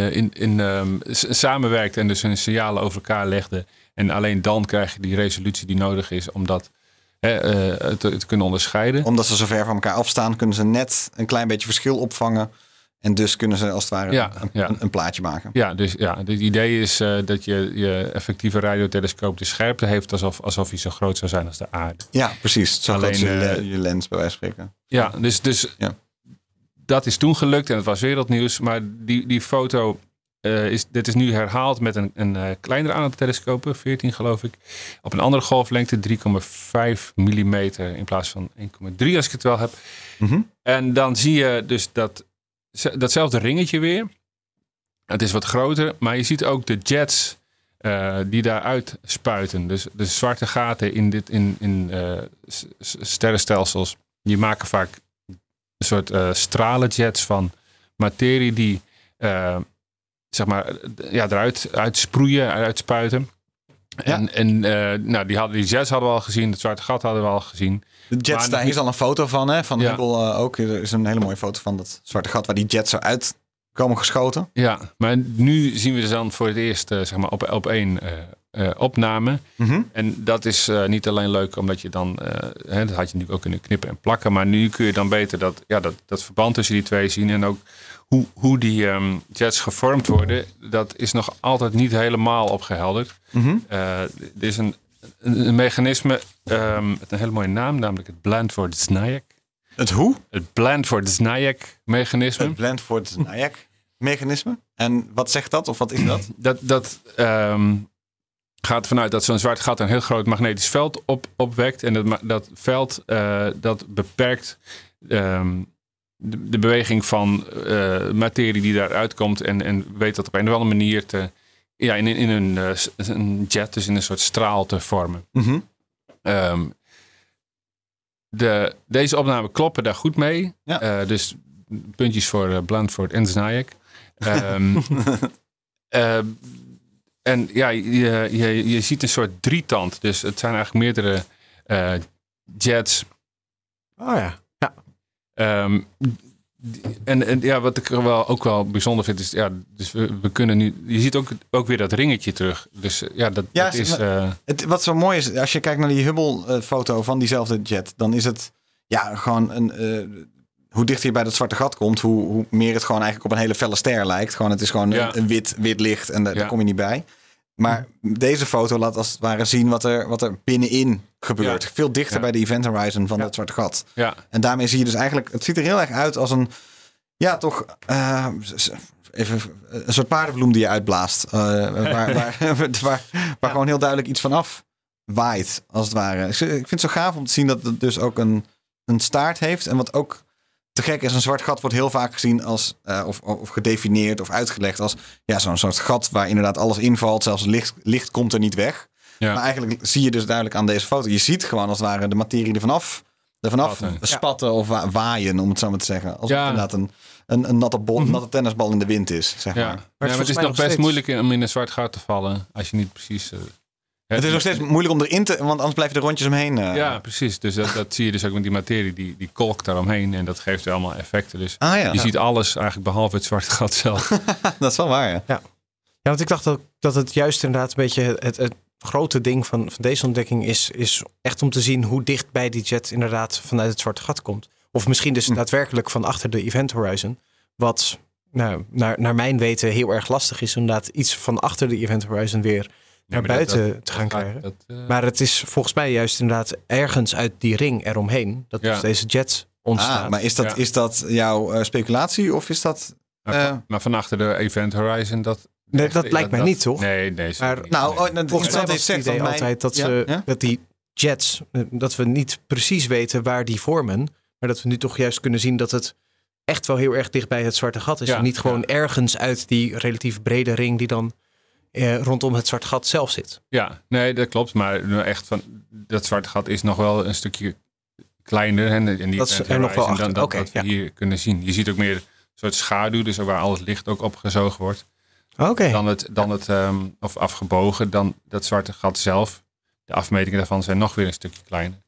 in, in, samenwerkte en dus hun signalen over elkaar legde. En alleen dan krijg je die resolutie die nodig is om dat hè, eh, te, te kunnen onderscheiden. Omdat ze zo ver van elkaar afstaan, kunnen ze net een klein beetje verschil opvangen. En dus kunnen ze als het ware Ja, een, ja. Een, plaatje maken. Ja, dus ja, het idee is eh, dat je je effectieve radiotelescoop de scherpte heeft alsof, alsof hij zo groot zou zijn als de aarde. Ja, precies. Zo Alleen, je, eh, je lens bij wijze van spreken. Ja, dus, dus Ja. dat is toen gelukt en het was wereldnieuws. Maar die, die foto, eh, is, dit is nu herhaald met een, een eh, kleiner aantal telescopen, 14 geloof ik. Op een andere golflengte, 3,5 mm in plaats van 1,3 als ik het wel heb. Mhm. En dan zie je dus dat, datzelfde ringetje weer. Het is wat groter, maar je ziet ook de jets eh, die daaruit spuiten. Dus de zwarte gaten in, dit, in, in sterrenstelsels, die maken vaak een soort stralenjets van materie die zeg maar, ja, eruit uitsproeien, eruit spuiten. Ja. En, en eh, nou, die, hadden, die jets hadden we al gezien, het zwarte gat hadden we al gezien. De jets, daar is al een foto van, hè? Van Ja. Hubble eh, ook. Er is een hele mooie foto van dat zwarte gat waar die jets zo uit komen geschoten. Ja, maar nu zien we ze dan voor het eerst eh, zeg maar op, op één opname. Mhm. En dat is niet alleen leuk omdat je dan, hè, dat had je natuurlijk ook kunnen knippen en plakken, maar nu kun je dan beter dat, ja, dat, dat verband tussen die twee zien en ook hoe, hoe die ehm, jets gevormd worden, dat is nog altijd niet helemaal opgehelderd. Eh, er is een, een, mechanisme ehm, met een hele mooie naam, namelijk het Blandford-Znajek. Het hoe? Het Blandford-Znajek mechanisme. Het Blandford-Znajek mechanisme. En wat zegt dat? Of wat is dat? [CLEARS THROAT] dat, dat ehm, gaat vanuit dat zo'n zwart gat een heel groot magnetisch veld op, opwekt. En dat, dat veld eh, dat beperkt de, de beweging van eh, materie die daaruit komt. En, en weet dat op een of andere manier te, ja, in, in een, s- een jet, dus in een soort straal te vormen. Mhm. Ehm, de, deze opnamen kloppen daar goed mee. Ja. Eh, dus puntjes voor uh, Blandford en Znajek. Ehm, [LAUGHS] eh, en ja, je, je, je ziet een soort drietand. Dus het zijn eigenlijk meerdere jets. Oh ja. Ehm, en, en ja, wat ik er wel, ook wel bijzonder vind is, ja, dus we, we kunnen nu, je ziet ook, ook weer dat ringetje terug. Dus eh, ja, dat, Ja, dat is, eh, Het, wat zo mooi is, als je kijkt naar die Hubble-foto van diezelfde jet, dan is het ja, gewoon een. eh, hoe dichter je bij dat zwarte gat komt, hoe, hoe meer het gewoon eigenlijk op een hele felle ster lijkt. Gewoon, het is gewoon Ja. een, een wit, wit licht en Ja. daar kom je niet bij. Maar deze foto laat als het ware zien wat er, wat er binnenin gebeurt. Ja. Veel dichter Ja. bij de event horizon van dat zwarte gat. ja, En daarmee zie je dus eigenlijk, het ziet er heel erg uit als een, ja, toch, eh, even een soort paardenbloem die je uitblaast. eh, [LAUGHS] waar waar, [LAUGHS] waar, waar gewoon heel duidelijk iets vanaf waait, als het ware. Ik vind het zo gaaf om te zien dat het dus ook een, een staart heeft. En wat ook te gek is, een zwart gat wordt heel vaak gezien als, eh, of, of gedefinieerd of uitgelegd als ja, zo'n soort gat waar inderdaad alles invalt. Zelfs licht, licht komt er niet weg. ja. Maar eigenlijk zie je dus duidelijk aan deze foto. Je ziet gewoon als het ware de materie er vanaf, er vanaf Spatten. spatten of wa- waaien, om het zo maar te zeggen. Als Ja. het inderdaad een, een, een natte, bol, natte tennisbal in de wind is, zeg Ja, maar. Ja, het maar het is nog best steeds- moeilijk om in een zwart gat te vallen als je niet precies. eh, Het is nog steeds moeilijk om erin te... Want anders blijven de rondjes omheen. eh. Ja, precies. Dus dat, dat zie je dus ook met die materie, die, die kolkt daaromheen en dat geeft weer allemaal effecten. Dus Ah ja, je ziet alles eigenlijk behalve het zwarte gat zelf. [LAUGHS] dat is wel waar, ja. Ja, want ik dacht dat, dat het juist inderdaad een beetje het, het grote ding van, van deze ontdekking is, is echt om te zien hoe dicht bij die jet inderdaad vanuit het zwarte gat komt. Of misschien dus Hm. daadwerkelijk van achter de event horizon. Wat nou, naar, naar mijn weten heel erg lastig is, inderdaad iets van achter de event horizon weer naar maar dat- buiten dat- te gaan dat- krijgen. dat, eh, Maar het is volgens mij juist inderdaad ergens uit die ring eromheen dat Ja. dus deze jet ontstaan. Ah, maar is dat, Ja. is dat jouw eh, speculatie of is dat... maar, eh, van, maar van achter de Event Horizon, dat. Nee, dat lijkt mij niet, toch? Nee, nee. Maar- niet. Nou, Nee. oh, nou, Volgens mij was het idee mijn- altijd dat, Ja, ze, ja? dat die jets, eh, dat we niet precies weten waar die vormen. Maar dat we nu toch juist kunnen zien dat het echt wel heel erg dicht bij het zwarte gat is. Ja, en niet gewoon ja. ergens uit die relatief brede ring die dan eh, rondom het zwarte gat zelf zit. Ja, nee, dat klopt. Maar echt van dat zwarte gat is nog wel een stukje kleiner. hè, En die Dat is er nog wel dan achter. dat, wat we ja. hier kunnen zien. Je ziet ook meer een soort schaduw, dus waar al het licht ook opgezogen wordt. Oké. dan het, dan het ehm, of afgebogen, dan dat zwarte gat zelf. De afmetingen daarvan zijn nog weer een stukje kleiner.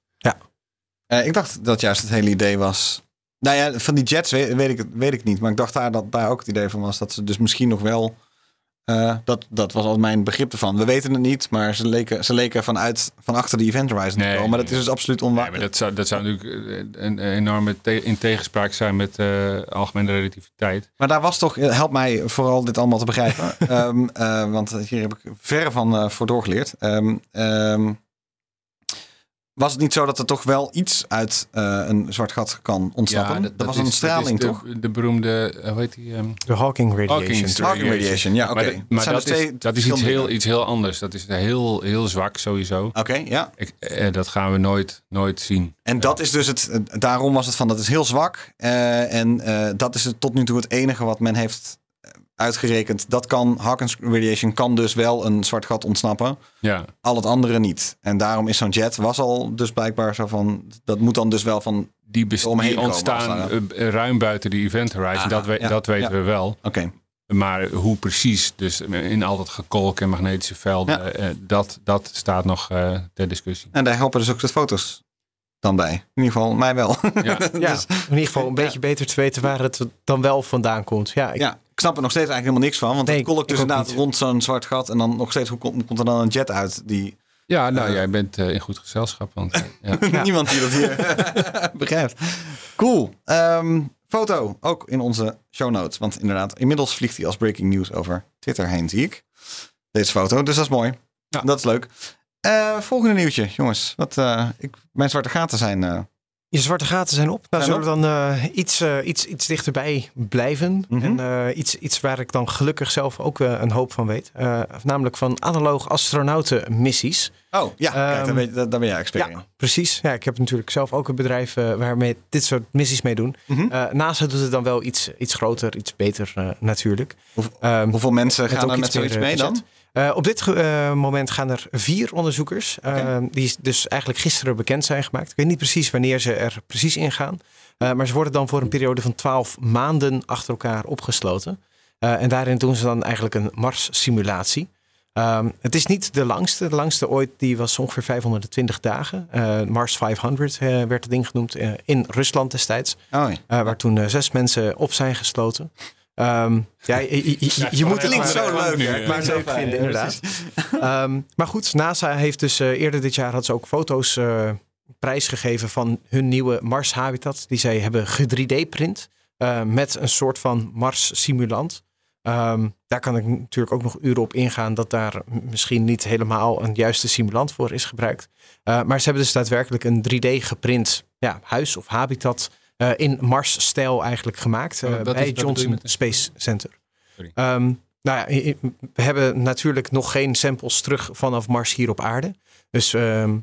Eh, ik dacht dat juist het hele idee was Nou ja, van die jets weet, weet ik, het- weet ik niet. Maar ik dacht daar dat daar ook het idee van was dat ze dus misschien nog wel. Eh, dat, dat was al mijn begrip ervan. We weten het niet, maar ze leken, ze leken vanuit, van achter de Event Horizon te Nee, komen. Maar dat is dus absoluut onwaar. Nee, maar dat zou, dat zou natuurlijk eh, een, enorme te- in tegenspraak zijn met eh, algemene relativiteit. Maar daar was toch, help mij vooral dit allemaal te begrijpen. [LAUGHS] Ehm, eh, want hier heb ik verre van voor doorgeleerd. Ehm, was het niet zo dat er toch wel iets uit eh, een zwart gat kan ontsnappen? dat, dat, was is- een straling, is de, toch? De beroemde, eh, hoe heet die? ehm, De Hawking radiation. Hawking's Hawking radiation, ja, oké. Maar, de- maar zijn dat, dus is, dat is iets heel, iets heel anders. Dat is heel, heel zwak sowieso. Oké, ja. Ik, eh, dat gaan we nooit, nooit zien. En dat is dus het, daarom was het van, dat is heel zwak. eh, en eh, dat is het, tot nu toe het enige wat men heeft uitgerekend. Dat kan, Hawkins radiation kan dus wel een zwart gat ontsnappen. Ja, Al het andere niet. En daarom is zo'n jet, was al dus blijkbaar zo van, dat moet dan dus wel van, die, Omheen die ontstaan eh, ruim buiten de event horizon. Aha, dat, we, ja, dat weten ja. we wel. oké. Maar hoe precies, dus in al dat gekolk en magnetische velden, Ja. eh, dat, dat staat nog eh, ter discussie. En daar helpen dus ook de foto's dan bij. In ieder geval mij wel. Ja. [LAUGHS] Ja, Dus- in ieder geval een beetje beter te weten waar het dan wel vandaan komt. Ja, ik, ja, ik snap er nog steeds eigenlijk helemaal niks van. Want Nee, het kolkt dus inderdaad niet. rond zo'n zwart gat. En dan nog steeds, hoe komt, komt er dan een jet uit die Ja, nou, Eh. jij bent eh, in goed gezelschap. Want, eh, ja. [LAUGHS] Niemand die dat hier [LAUGHS] begrijpt. Cool. Ehm, foto ook in onze show notes. Want inderdaad, inmiddels vliegt hij als breaking news over Twitter heen, zie ik. Deze foto, dus dat is mooi. Ja. Dat is leuk. Eh, volgende nieuwtje, jongens. Wat, eh, ik, mijn zwarte gaten zijn... Je zwarte gaten zijn op. Nou Zijn zullen we dan eh, iets, eh, iets, iets dichterbij blijven. Mhm. En eh, iets, iets waar ik dan gelukkig zelf ook een hoop van weet. Namelijk van analoog astronautenmissies. Oh, ja, kijk, daar, Ehm, ben, daar, daar jij expert. Ja, precies. Ja, ik heb natuurlijk zelf ook een bedrijf waarmee dit soort missies mee doen. Eh, NASA doet het dan wel iets, iets groter, iets beter natuurlijk. Hoeveel- Ehm, Hoeveel mensen gaan er met zoiets mee dan? budget. Eh, op dit eh, moment gaan er vier onderzoekers, eh, die dus eigenlijk gisteren bekend zijn gemaakt. Ik weet niet precies wanneer ze er precies in gaan. Maar ze worden dan voor een periode van twaalf maanden achter elkaar opgesloten. En daarin doen ze dan eigenlijk een Mars-simulatie. Ehm, het is niet de langste. De langste ooit die was ongeveer 520 dagen. Mars 500 eh, werd het ding genoemd in Rusland destijds. Oh, ja. Waar toen zes mensen op zijn gesloten. Ehm, ja, je, je- je- je moet het niet zo leuk. nu, hè? eh, maar zo leuk vinden, inderdaad. Ehm, maar goed, NASA heeft dus eh, eerder dit jaar had ze ook foto's eh, prijsgegeven van hun nieuwe Mars habitat. Die zij hebben ge-3D-print eh, met een soort van Mars simulant. Ehm, daar kan ik natuurlijk ook nog uren op ingaan dat daar misschien niet helemaal een juiste simulant voor is gebruikt. Eh, maar ze hebben dus daadwerkelijk een 3D geprint ja, huis of habitat eh, in Mars-stijl eigenlijk gemaakt eh, Oh, dat is- bij Johnson Space Center. Ehm, nou ja, we hebben natuurlijk nog geen samples terug vanaf Mars hier op aarde. Dus ehm,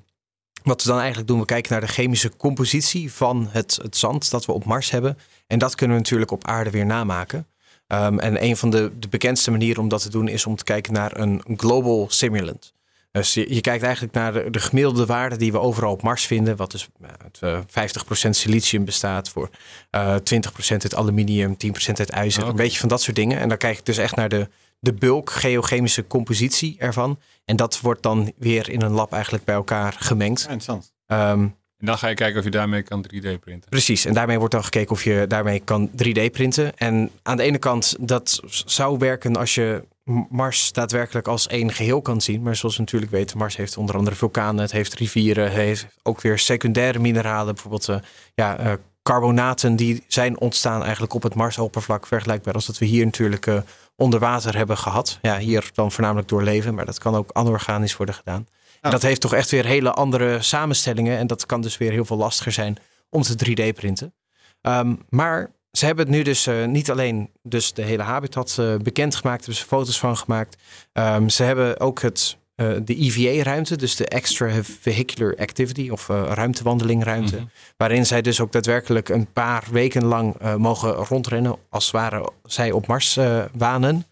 wat we dan eigenlijk doen, we kijken naar de chemische compositie van het, het zand dat we op Mars hebben. En dat kunnen we natuurlijk op aarde weer namaken. Ehm, en een van de, de bekendste manieren om dat te doen is om te kijken naar een global simulant. Dus je, je kijkt eigenlijk naar de, de gemiddelde waarden die we overal op Mars vinden. Wat dus nou, uit, eh, 50% silicium bestaat, voor eh 20% uit aluminium, 10% uit ijzer. Oké. Een beetje van dat soort dingen. En dan kijk ik dus echt naar de, de bulk geochemische compositie ervan. En dat wordt dan weer in een lab eigenlijk bij elkaar gemengd. Ja, interessant. Ehm, En dan ga je kijken of je daarmee kan 3D printen. Precies, en daarmee wordt dan gekeken of je daarmee kan 3D printen. En aan de ene kant, dat zou werken als je Mars daadwerkelijk als één geheel kan zien. Maar zoals we natuurlijk weten, Mars heeft onder andere vulkanen, het heeft rivieren, het heeft ook weer secundaire mineralen. Bijvoorbeeld eh, ja, eh, carbonaten die zijn ontstaan eigenlijk op het Marsoppervlak. Vergelijkbaar als dat we hier natuurlijk eh, onder water hebben gehad. Ja, hier dan voornamelijk door leven, maar dat kan ook anorganisch worden gedaan. En dat heeft toch echt weer hele andere samenstellingen. En dat kan dus weer heel veel lastiger zijn om te 3D printen. Ehm, maar ze hebben het nu dus eh, niet alleen dus de hele habitat eh, bekendgemaakt, hebben ze foto's van gemaakt. Ehm, ze hebben ook het, eh, de EVA-ruimte, dus de Extra Vehicular Activity of ruimtewandelingruimte. Mhm. Waarin zij dus ook daadwerkelijk een paar weken lang mogen rondrennen als waren zij op Mars wanen.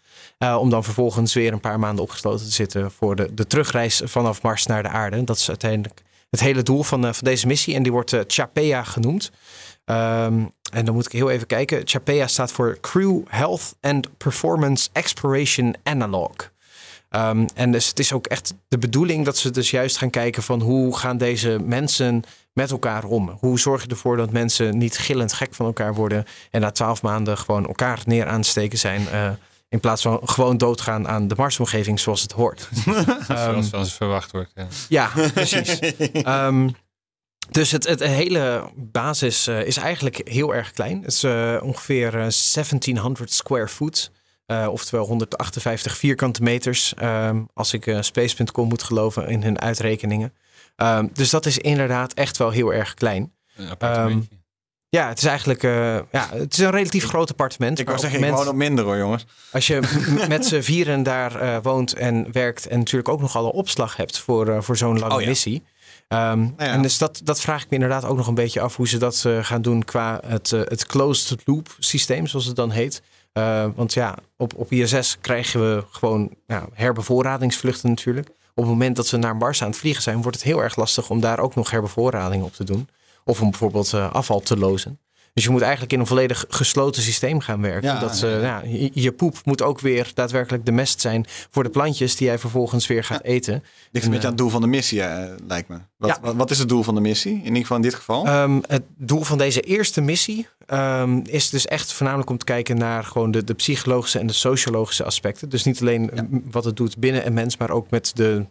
Om dan vervolgens weer een paar maanden opgesloten te zitten voor de, de terugreis vanaf Mars naar de aarde. Dat is uiteindelijk het hele doel van, van deze missie. En die wordt CHAPEA genoemd. Ehm, en dan moet ik heel even kijken. CHAPEA staat voor Crew Health and Performance Exploration Analog. Ehm, en dus het is ook echt de bedoeling dat ze dus juist gaan kijken van hoe gaan deze mensen met elkaar om? Hoe zorg je ervoor dat mensen niet gillend gek van elkaar worden en na twaalf maanden gewoon elkaar neer aan het steken zijn? eh, in plaats van gewoon doodgaan aan de Marsomgeving zoals het hoort. [LAUGHS] Ehm, Zoals, zoals verwacht wordt. Ja. ja, precies. [LAUGHS] Ehm, dus het, het hele basis eh, is eigenlijk heel erg klein. Het is eh, ongeveer eh, 1700 square foot. Eh, oftewel 158 vierkante meters. ehm, als ik eh, space.com moet geloven in hun uitrekeningen. Ehm, dus dat is inderdaad echt wel heel erg klein. Een appartementje. Ja, het is eigenlijk eh, ja, het is een relatief groot appartement. Ik wou zeggen, ik het woon moment- op minder hoor, jongens. als je met z'n vieren daar eh, woont en werkt en natuurlijk ook nog alle opslag hebt voor, eh, voor zo'n lange Oh ja. missie. Ehm, ja. En dus dat, dat vraag ik me inderdaad ook nog een beetje af hoe ze dat eh, gaan doen qua het, eh, het closed loop systeem, zoals het dan heet. Eh, want ja, op, op ISS krijgen we gewoon ja, herbevoorradingsvluchten natuurlijk. Op het moment dat we naar Mars aan het vliegen zijn, wordt het heel erg lastig om daar ook nog herbevoorrading op te doen. Of om bijvoorbeeld afval te lozen. Dus je moet eigenlijk in een volledig gesloten systeem gaan werken. Ja, dat, ja, eh, ja, je, poep moet ook weer daadwerkelijk de mest zijn voor de plantjes die jij vervolgens weer gaat eten. Ligt En, een beetje eh, aan het doel van de missie, eh, lijkt me. Wat, wat, wat is het doel van de missie? In ieder geval in dit geval. Ehm, het doel van deze eerste missie ehm, is dus echt voornamelijk om te kijken naar gewoon de, de psychologische en de sociologische aspecten. Dus niet alleen mm, wat het doet binnen een mens, maar ook met de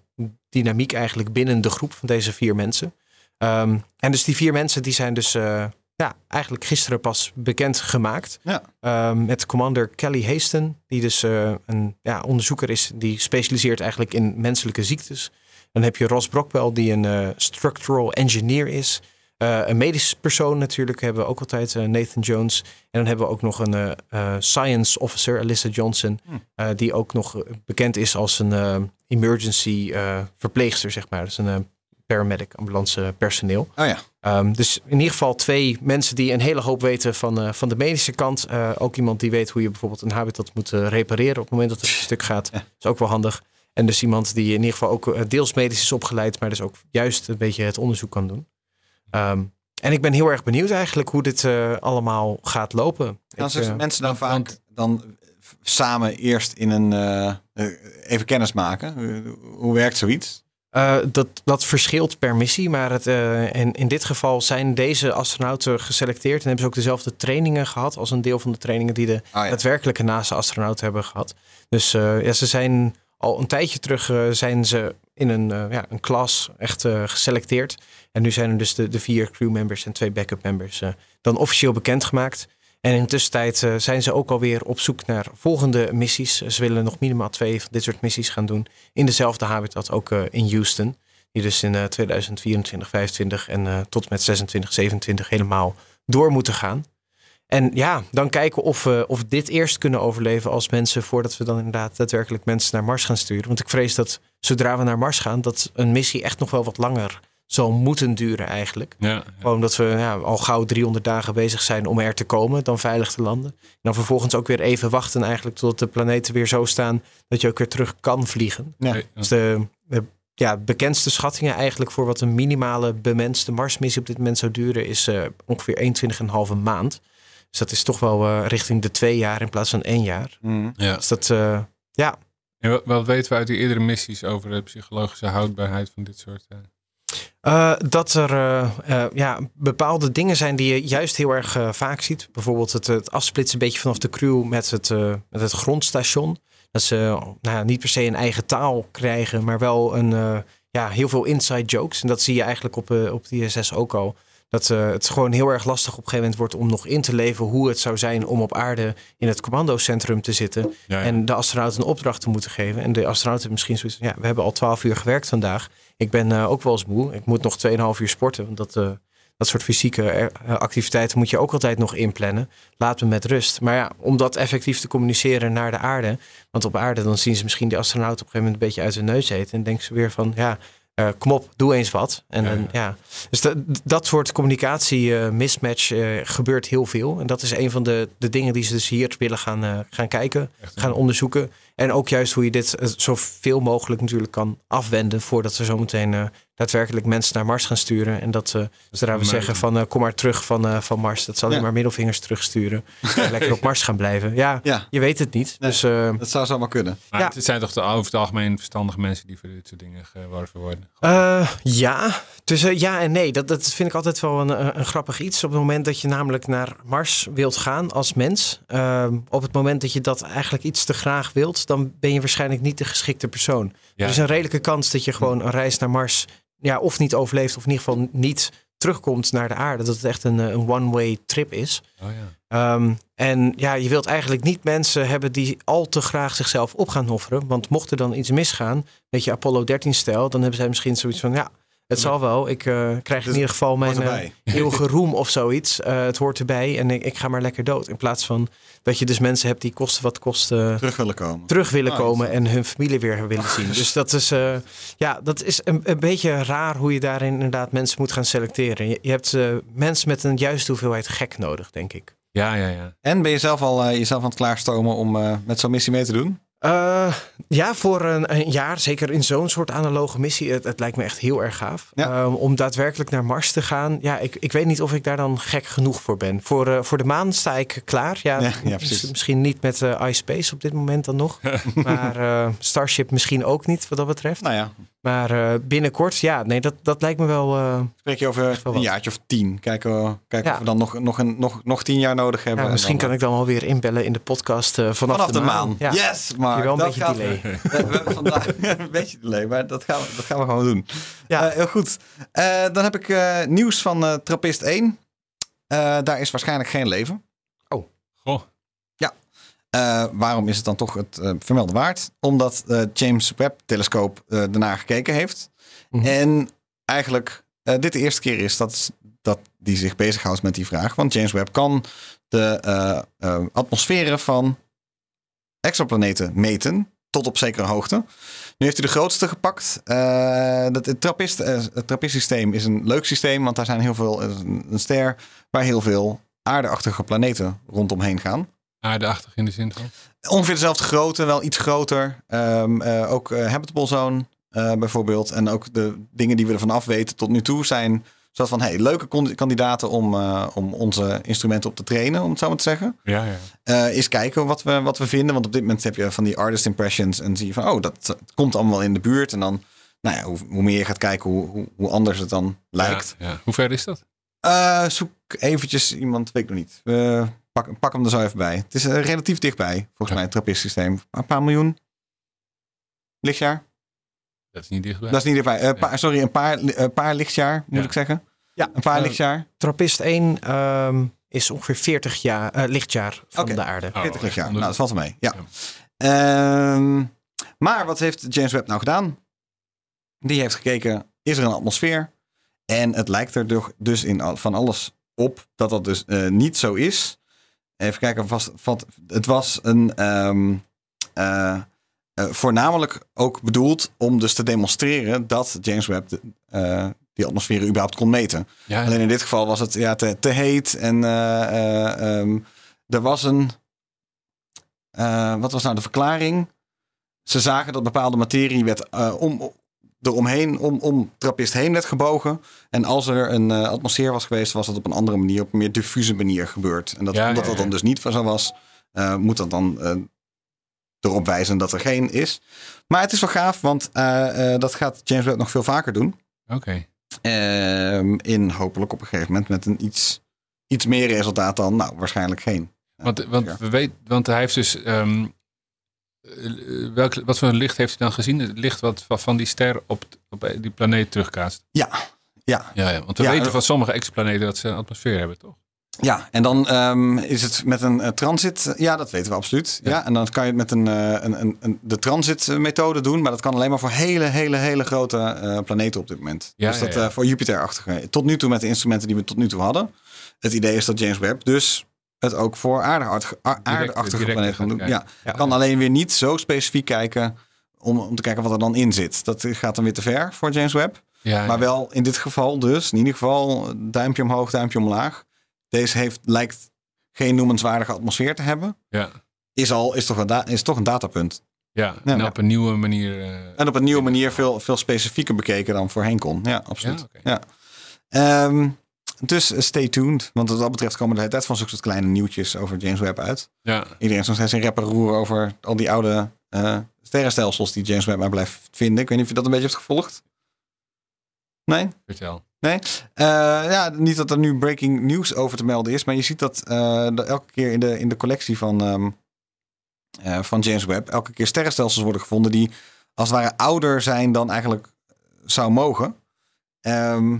dynamiek eigenlijk binnen de groep van deze vier mensen. Ehm, en dus die vier mensen die zijn dus eh, ja, eigenlijk gisteren pas bekend gemaakt. Ja. Ehm, met commander Kelly Haston, die dus eh, een ja, onderzoeker is die specialiseert eigenlijk in menselijke ziektes. Dan heb je Ross Brockwell, die een eh, structural engineer is. Eh, een medisch persoon natuurlijk hebben we ook altijd, Nathan Jones. En dan hebben we ook nog een science officer, Alyssa Johnson, Hm. die ook nog bekend is als een emergency verpleegster, zeg maar. Dus een paramedic, ambulance personeel. Oh ja. Ehm, dus in ieder geval twee mensen die een hele hoop weten van, eh, van de medische kant. Eh, ook iemand die weet hoe je bijvoorbeeld een habitat moet eh, repareren op het moment dat het een stuk gaat. Ja. is ook wel handig. En dus iemand die in ieder geval ook eh, deels medisch is opgeleid, maar dus ook juist een beetje het onderzoek kan doen. Ehm, en ik ben heel erg benieuwd eigenlijk hoe dit eh, allemaal gaat lopen. Dan eh, mensen dan want- vaak dan samen eerst in een eh, eh, even kennis maken. Hoe- Hoe werkt zoiets? Eh, dat, dat verschilt per missie, maar het, eh, in, in dit geval zijn deze astronauten geselecteerd en hebben ze ook dezelfde trainingen gehad als een deel van de trainingen die de Oh ja. daadwerkelijke NASA-astronauten hebben gehad. Dus eh, ja, ze zijn al een tijdje terug zijn ze in een, ja, een klas echt geselecteerd. En nu zijn er dus de, de vier crewmembers en twee backup members dan officieel bekendgemaakt. En in de tussentijd eh, zijn ze ook alweer op zoek naar volgende missies. Ze willen nog minimaal twee van dit soort missies gaan doen. In dezelfde habitat, ook eh, in Houston. Die dus in eh 2024, 25 en eh, tot met 26, 27 helemaal door moeten gaan. En ja, dan kijken of we of dit eerst kunnen overleven als mensen... voordat we dan inderdaad daadwerkelijk mensen naar Mars gaan sturen. Want ik vrees dat zodra we naar Mars gaan... dat een missie echt nog wel wat langer zal moeten duren eigenlijk. Ja, Gewoon omdat we ja, al gauw 300 dagen bezig zijn om er te komen, dan veilig te landen. En dan vervolgens ook weer even wachten eigenlijk tot de planeten weer zo staan dat je ook weer terug kan vliegen. Ja. Nee, Dus de, de ja, bekendste schattingen eigenlijk voor wat een minimale bemenste Marsmissie op dit moment zou duren is eh, ongeveer 21,5 maand. Dus dat is toch wel eh, richting de twee jaar in plaats van één jaar. Mhm. ja. Dus dat, eh, ja, En wat, wat weten we uit die eerdere missies over de psychologische houdbaarheid van dit soort... eh, dat er eh, eh, ja, bepaalde dingen zijn die je juist heel erg vaak ziet. Bijvoorbeeld het, het afsplitsen een beetje vanaf de crew met het, met het grondstation. Dat ze nou niet per se een eigen taal krijgen, maar wel een, ja, heel veel inside jokes. En dat zie je eigenlijk op, op de ISS ook al. Dat eh, het gewoon heel erg lastig op een gegeven moment wordt om nog in te leven hoe het zou zijn om op aarde in het commandocentrum te zitten. ja, ja. En de astronauten een opdracht te moeten geven. En de astronauten misschien zoiets van, ja, we hebben al twaalf uur gewerkt vandaag. Ik ben eh, ook wel eens moe. Ik moet nog 2,5 uur sporten. Want dat, eh, dat soort fysieke activiteiten moet je ook altijd nog inplannen. Laat me met rust. Maar ja, om dat effectief te communiceren naar de aarde. Want op aarde dan zien ze misschien die astronauten op een gegeven moment een beetje uit hun neus eten. En denken ze weer van, ja, eh, kom op, doe eens wat. En Ja, ja. Dus dat, dat soort communicatie eh, mismatch eh, gebeurt heel veel. En dat is een van de, de dingen die ze dus hier willen gaan, gaan kijken Echt, gaan onderzoeken. En ook juist hoe je dit eh, zoveel mogelijk natuurlijk kan afwenden voordat we zometeen eh, daadwerkelijk mensen naar Mars gaan sturen. En dat, eh zodra we maar- zeggen van eh, kom maar terug van, eh, van Mars, dat ze alleen Ja. maar middelvingers terugsturen. [LAUGHS] en lekker op Mars gaan blijven. Ja, Ja, je weet het niet. Nee. Dus eh, dat zou zomaar kunnen. Maar Ja. het zijn toch de, over het algemeen verstandige mensen die voor dit soort dingen geworven worden. Eh, ja, dus eh, ja en nee. Dat, dat vind ik altijd wel een, een, een grappig iets. Op het moment dat je namelijk naar Mars wilt gaan als mens. ehm, op het moment dat je dat eigenlijk iets te graag wilt, dan ben je waarschijnlijk niet de geschikte persoon. Ja. Er is een redelijke kans dat je gewoon een reis naar Mars ja, of niet overleeft, of in ieder geval niet terugkomt naar de aarde. Dat het echt een, eh, een one-way trip is. Oh ja. Ehm, en ja, je wilt eigenlijk niet mensen hebben die al te graag zichzelf op gaan offeren. Want mocht er dan iets misgaan, weet je, Apollo 13-stijl, dan hebben zij misschien zoiets van, ja, het zal wel. Ik eh, krijg in Dit ieder geval mijn erbij. eeuwige roem of zoiets. Eh, het hoort erbij en ik, ik ga maar lekker dood. In plaats van dat je dus mensen hebt die kosten wat kost eh, Terug willen komen. terug willen Ah, komen en hun familie weer willen zien. Dus dat is, eh, ja, dat is een, een beetje raar hoe je daarin inderdaad mensen moet gaan selecteren. Je, je hebt eh, mensen met een juiste hoeveelheid gek nodig, denk ik. Ja, ja, ja. En ben je zelf al jezelf aan het klaarstomen om eh, met zo'n missie mee te doen? Eh, ja, voor een, een jaar, zeker in zo'n soort analoge missie. Het, het lijkt me echt heel erg gaaf. Ja. Ehm, om daadwerkelijk naar Mars te gaan. Ja, ik, ik weet niet of ik daar dan gek genoeg voor ben. Voor, eh, voor de maan sta ik klaar. Ja, misschien niet met eh iSpace op dit moment dan nog. [LAUGHS] maar Starship misschien ook niet, wat dat betreft. Nou ja, Maar eh, binnenkort, ja, nee, dat, dat lijkt me wel... eh, spreek je over een jaartje of tien. Kijken, we- kijken Ja. of we dan nog, nog, een, nog, nog tien jaar nodig hebben. ja, misschien dan, kan ik dan wel weer inbellen in de podcast eh, vanaf, Vanaf de maan. Ja. Yes, maar wel een dat beetje gaat- delay. [LAUGHS] We, we hebben vandaag [LAUGHS] een beetje delay, maar dat gaan we, dat gaan we gewoon doen. Ja. Eh, heel goed. Eh, dan heb ik eh, nieuws van eh Trappist 1. Eh, daar is waarschijnlijk geen leven. Eh, waarom is het dan toch het eh, vermelden waard? Omdat de James Webb-telescoop eh daarna gekeken heeft. Mhm. En eigenlijk eh, dit de eerste keer is dat, dat die zich bezighoudt met die vraag. Want James Webb kan de eh, eh, atmosferen van exoplaneten meten. Tot op zekere hoogte. Nu heeft hij de grootste gepakt. Eh, dat, het, trappist, eh, het trappist-systeem is een leuk systeem. Want daar zijn heel veel, een, een ster waar heel veel aardeachtige planeten rondomheen gaan. Aardeachtig in de zin van. Ongeveer dezelfde grootte, wel iets groter. Ehm, eh, ook eh, habitable zone eh, bijvoorbeeld. En ook de dingen die we ervan af weten tot nu toe zijn... Zo van, hey, leuke kandidaten om, eh, om onze instrumenten op te trainen, om het zo maar te zeggen. Ja, ja. Eh eens kijken wat we, wat we vinden. Want op dit moment heb je van die artist impressions. En zie je van, oh, dat, komt allemaal in de buurt. En dan, nou ja, hoe, hoe meer je gaat kijken, hoe, hoe, hoe anders het dan lijkt. Ja, ja. Hoe ver is dat? Eh, zoek eventjes iemand, weet ik nog niet. We pak, pak hem er zo even bij. Het is eh, relatief dichtbij, volgens Ja. mij, het trappist-systeem. Een paar miljoen lichtjaar. Dat is niet dichtbij. Dat is niet dichtbij. Eh, paar- sorry, een paar, eh, paar lichtjaar, moet Ja. ik zeggen. Ja, Een paar lichtjaar. Trappist 1 ehm, is ongeveer 40 jaar, eh, lichtjaar van de aarde. Oh, 40 echt lichtjaar. Nou, dat valt wel mee. Ja. Ja. Ehm, maar wat heeft James Webb nou gedaan? Die heeft gekeken, is er een atmosfeer? En het lijkt er dus in van alles op dat dat dus eh, niet zo is. Even kijken, vast, het was een ehm, eh, eh, voornamelijk ook bedoeld om dus te demonstreren dat James Webb de, eh, die atmosfeer überhaupt kon meten. Ja, Alleen in dit geval was het ja, te, te heet en ehm, er was een. wat was nou de verklaring? Ze zagen dat bepaalde materie werd om, eromheen, om, om trappist heen werd gebogen. En als er een eh, atmosfeer was geweest, was dat op een andere manier, op een meer diffuse manier gebeurd. En dat, Ja, omdat ja, dat dan dus niet zo was, eh, moet dat dan eh, erop wijzen dat er geen is. Maar het is wel gaaf, want dat gaat James Webb nog veel vaker doen. oké. Ehm, in hopelijk op een gegeven moment met een iets, iets meer resultaat dan, nou, waarschijnlijk geen. Want, want, we weten, want hij heeft dus. ehm, eh, welk, wat voor een licht heeft hij dan gezien? Het licht wat van- van die ster op, op die planeet terugkaast. Ja, ja, Ja, ja want we Ja, weten eh, van sommige exoplaneten dat ze een atmosfeer hebben, toch? ja. En dan ehm, is het met een eh, transit. Ja, dat weten we absoluut. Ja. Ja. en dan kan je het met een, eh, een, een, de transit-methode doen. Maar dat kan alleen maar voor hele, hele, hele grote eh, planeten op dit moment. Ja, dus dat ja. eh, voor Jupiter-achtige. Tot nu toe met de instrumenten die we tot nu toe hadden. Het idee is dat James Webb dus het ook voor aardeachtige, planeten doen. kijken. Ja, kan alleen weer niet zo specifiek kijken om, om te kijken wat er dan in zit. Dat gaat dan weer te ver voor James Webb. Ja, Maar ja. wel in dit geval dus, in ieder geval duimpje omhoog, duimpje omlaag. Deze heeft, lijkt geen noemenswaardige atmosfeer te hebben. Ja. Is al, is toch een, is toch een datapunt. Ja, Ja. en op een nieuwe manier. eh, En op een nieuwe manier veel, veel specifieker bekeken dan voorheen kon. Ja, absoluut. Ja. Ja, Ehm, dus stay tuned. Want wat dat betreft komen er de hele tijd van zulke soort kleine nieuwtjes over James Webb uit. ja, Iedereen is nog steeds een rapper roer over al die oude eh, sterrenstelsels die James Webb maar blijft vinden. Ik weet niet of je dat een beetje hebt gevolgd. Nee? vertel. Nee? Eh, ja, niet dat er nu breaking news over te melden is, maar je ziet dat, eh, dat elke keer in de, in de collectie van, ehm, eh, van James Webb, elke keer sterrenstelsels worden gevonden die als het ware ouder zijn dan eigenlijk zou mogen. Ehm,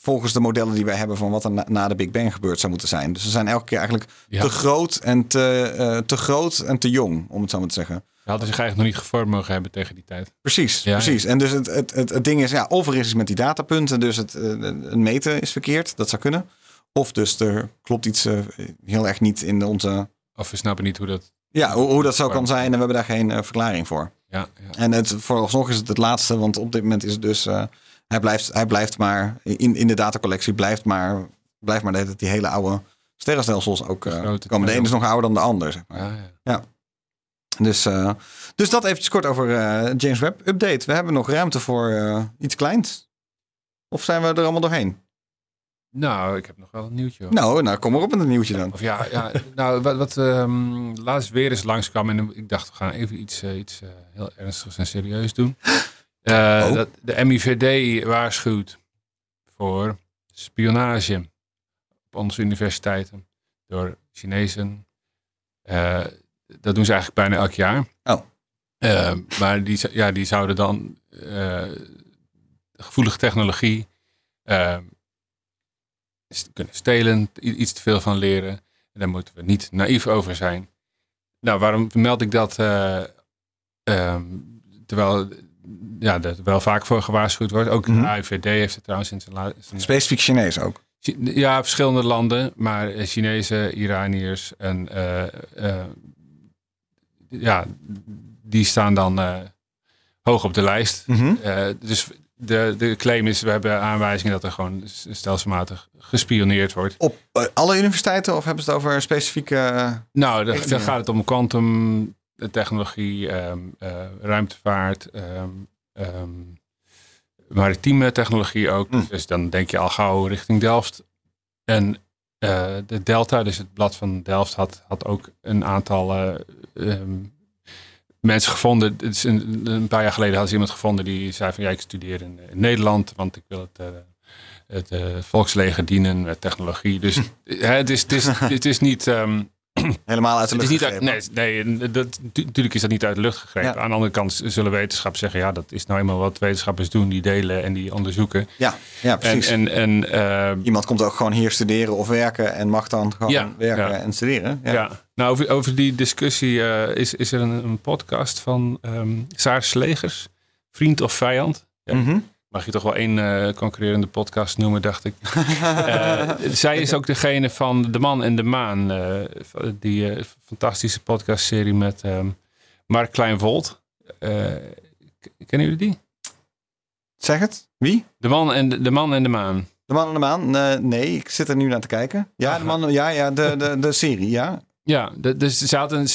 volgens de modellen die wij hebben van wat er na, na de Big Bang gebeurd zou moeten zijn. Dus ze zijn elke keer eigenlijk Ja. te groot en te, eh, te groot en te jong, om het zo maar te zeggen. Ze hadden zich eigenlijk nog niet gevormd mogen hebben tegen die tijd. Precies, Ja, precies. En dus het, het, het, het ding is, ja, of er is iets met die datapunten, dus het, eh, het meten is verkeerd, dat zou kunnen. Of dus er klopt iets eh, heel erg niet in onze, Of we snappen niet hoe dat. ja, hoe, hoe dat zo kan zijn en we hebben daar geen verklaring voor. Ja, ja. En het, vooralsnog is het het laatste, want op dit moment is het dus, hij, blijft, hij blijft maar, in, in de datacollectie blijft maar, blijft maar tijd die hele oude sterrenstelsels ook eh, komen. De ene is nog ouder dan de ander, zeg maar. Ja, ja. Dus, eh, dus dat eventjes kort over eh, James Webb Update. We hebben nog ruimte voor iets kleins. Of zijn we er allemaal doorheen? Nou, ik heb nog wel een nieuwtje. hoor. Nou, nou kom maar op met een nieuwtje dan. Of ja, ja nou, wat, wat ehm, laatst weer eens langskwam en ik dacht, we gaan even iets, iets heel ernstigs en serieus doen. Eh, Oh. dat de MIVD waarschuwt voor spionage op onze universiteiten door Chinezen. Eh, dat doen ze eigenlijk bijna elk jaar. Oh. Eh, maar die, ja, die zouden dan gevoelige technologie kunnen stelen, iets te veel van leren. En daar moeten we niet naïef over zijn. Nou, waarom meld ik dat? eh, ehm, terwijl ja, er wel vaak voor gewaarschuwd wordt. Ook Mhm. de AIVD heeft het trouwens in zijn, la- zijn Specifiek Chinees ook. Ja, verschillende landen, maar eh, Chinezen, Iraniërs en eh, eh, ja, die staan dan hoog op de lijst. Mhm. Dus de, de claim is, we hebben aanwijzingen dat er gewoon stelselmatig gespioneerd wordt. Op alle universiteiten of hebben ze het over specifieke... Nou, dan, dan gaat het om quantum technologie, ehm, eh, ruimtevaart, ehm, maritieme technologie ook. Hm. Dus dan denk je al gauw richting Delft. En eh, de Delta, dus het blad van Delft, had, had ook een aantal eh, mensen gevonden. Een, een paar jaar geleden hadden ze iemand gevonden die zei van ja, ik studeer in, in Nederland, want ik wil het, het volksleger dienen met technologie. Dus hè, het, is, het, is, het is niet. [CLEARS THROAT] helemaal uit de het is lucht niet uit, gegrepen. nee, nee dat, tu- natuurlijk is dat niet uit de lucht gegrepen. Ja. Aan de andere kant zullen wetenschappers zeggen, ja, dat is nou eenmaal wat wetenschappers doen, die delen en die onderzoeken. Ja, ja, precies. en, en eh, Iemand komt ook gewoon hier studeren of werken en mag dan gewoon Ja, werken ja. en studeren. Ja. ja. nou over, over die discussie eh, is, is er een, een podcast van ehm Saar Slegers, Vriend of Vijand. Ja. Mhm. Mag je toch wel één eh, concurrerende podcast noemen, dacht ik. [LAUGHS] Eh, zij is ook degene van De Man en de Maan. eh, die fantastische podcastserie met ehm, Mark Kleinvold. Kennen jullie die? Zeg het. Wie? De Man en de, de, man en de Maan. De man aan de maan? Nee, ik zit er nu naar te kijken. Ja, de man, ja, ja de, de, de serie, ja. Ja, dus ze had een.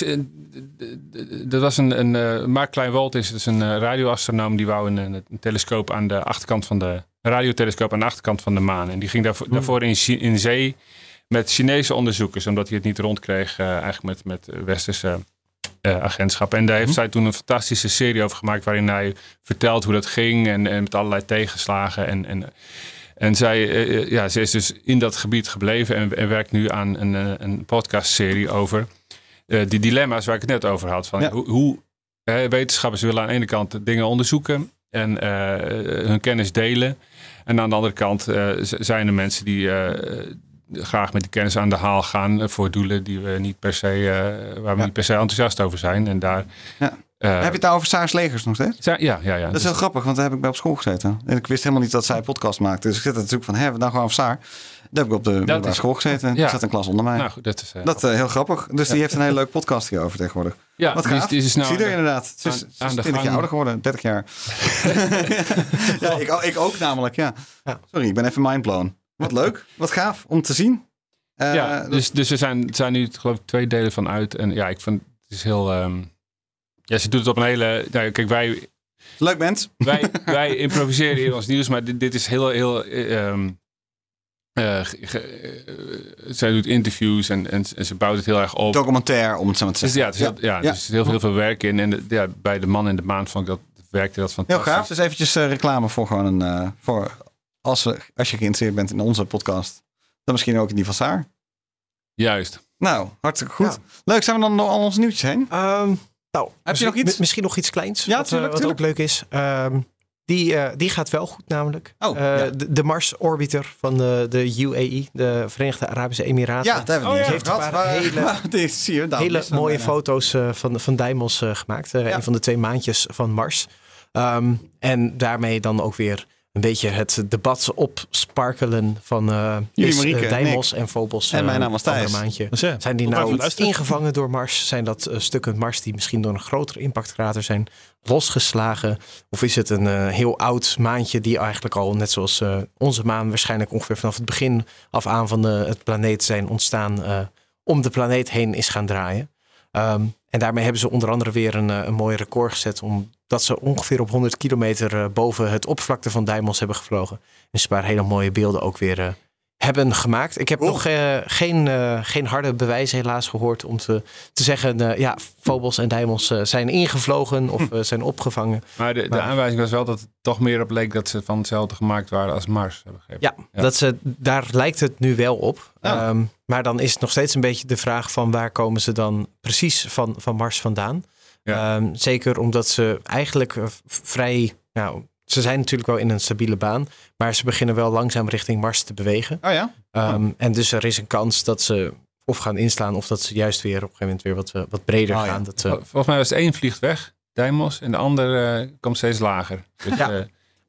Dat was een. een eh, Mark Kleinwold is dus een eh, radioastronoom die wou een, telescoop aan de achterkant van de. Radiotelescoop aan de achterkant van de maan. En die ging daarvoor, daarvoor in, in zee met Chinese onderzoekers, omdat hij het niet rondkreeg, eh eigenlijk met, met westerse eh agentschappen. En daar heeft zij toen een fantastische serie over gemaakt, waarin hij vertelt hoe dat ging en, en met allerlei tegenslagen. En, en, en zij, eh, eh, ja, ze is dus in dat gebied gebleven en, en werkt nu aan een, eh, een podcastserie over die dilemma's waar ik het net over had. Van Ja. Hoe, hoe wetenschappers willen aan de ene kant dingen onderzoeken en hun kennis delen. En aan de andere kant zijn er mensen die graag met die kennis aan de haal gaan voor doelen die we niet per se, waar we Ja. niet per se enthousiast over zijn. En daar. Ja. Eh, Heb je het nou over Saars Legers nog steeds? ja, ja, ja. ja. Dat is heel grappig, want daar heb ik bij op school gezeten. En ik wist helemaal niet dat zij podcast maakte. Dus ik zit er natuurlijk van, hè, we dan gewoon Saar. Daar heb ik op de middelbare is- school gezeten. ja. Er zat een klas onder mij. nou goed, dat is. eh, dat is heel grappig. Dus die heeft een hele leuke podcast hierover tegenwoordig. [LAUGHS] ja, Wat die is- gaaf. die is nou Zie je er inderdaad. Ze is, aan- ze is aan de 20 jaar ouder geworden. 30 jaar. [LAUGHS] ja, ik, ook- ik ook namelijk, ja. Sorry, ik ben even mindblown. Wat leuk. Wat gaaf om te zien. Eh, ja, dus, dus er zijn, zijn nu geloof ik twee delen van uit. En ja, ik vind het is heel. ehm, Ja, ze doet het op een hele... Nou, kijk, wij, Leuk bent. wij, [LAUGHS] wij improviseren hier ons nieuws, maar dit, dit is heel... heel eh, ehm, eh, ge- ge- eh, zij doet interviews en, en, en ze bouwt het heel erg op. Documentair, om het zo maar te Dus zeggen. ja, heel, ja, Ja. dus er zit heel, veel- heel veel werk in. En de- ja, bij de man in de maand vond ik dat, werkte dat Heel fantastisch. gaaf. Dus eventjes eh, reclame voor gewoon een... eh, voor als, we, als je geïnteresseerd bent in onze podcast. Dan misschien ook in die van Saar. Juist. Nou, hartstikke goed. Ja. Leuk, zijn we dan door al onze nieuwtjes heen? Ehm, nou, misschien- nog iets? mi- Misschien nog iets kleins. Ja, wat, eh, tuurlijk, wat tuurlijk. ook leuk is. Ehm, die, eh, die gaat wel goed namelijk. Oh, Eh, ja. de, de Mars Orbiter van de, de UAE, de Verenigde Arabische Emiraten. Ja, daar hebben we Oh, ja. Heeft een paar hele- [LAUGHS] zie je, hele mooie foto's eh, van, van Deimos eh, gemaakt. Eh, Ja. Een van de twee maandjes van Mars. Ehm, en daarmee dan ook weer een beetje het debat opsparkelen van eh Jullie, is, eh, Deimos en Phobos. En eh, mijn naam was Thijs. Maandje. Dus ja, Zijn die nou ingevangen door Mars? Zijn dat eh, stukken Mars die misschien door een grotere impactkrater zijn losgeslagen? Of is het een eh, heel oud maantje die eigenlijk al, net zoals eh, onze maan, waarschijnlijk ongeveer vanaf het begin af aan van de, het planeet zijn ontstaan, eh, om de planeet heen is gaan draaien? Ehm, en daarmee hebben ze onder andere weer een, eh, een mooi record gezet, omdat ze ongeveer op 100 kilometer eh, boven het oppervlakte van Deimos hebben gevlogen. Dus een paar hele mooie beelden ook weer eh, hebben gemaakt. Ik heb nog eh, geen, eh, geen harde bewijzen helaas gehoord om te, te zeggen, eh, ja, Phobos en Deimos eh, zijn ingevlogen of eh, zijn opgevangen. Maar de, de aanwijzing was wel dat het toch meer op leek dat ze van hetzelfde gemaakt waren als Mars. Heb ik begrepen. Ja, Ja. Dat ze, daar lijkt het nu wel op. Ja. Ehm, maar dan is het nog steeds een beetje de vraag van waar komen ze dan precies van, van Mars vandaan? Ja. Ehm, zeker omdat ze eigenlijk vrij, nou, ze zijn natuurlijk wel in een stabiele baan, maar ze beginnen wel langzaam richting Mars te bewegen. Oh ja? Ehm, En dus er is een kans dat ze of gaan inslaan of dat ze juist weer op een gegeven moment weer wat, eh, wat breder Oh ja. gaan. Dat, eh, Vol- Volgens mij was één vliegt weg, Deimos, en de ander eh, komt steeds lager. Dus, Ja.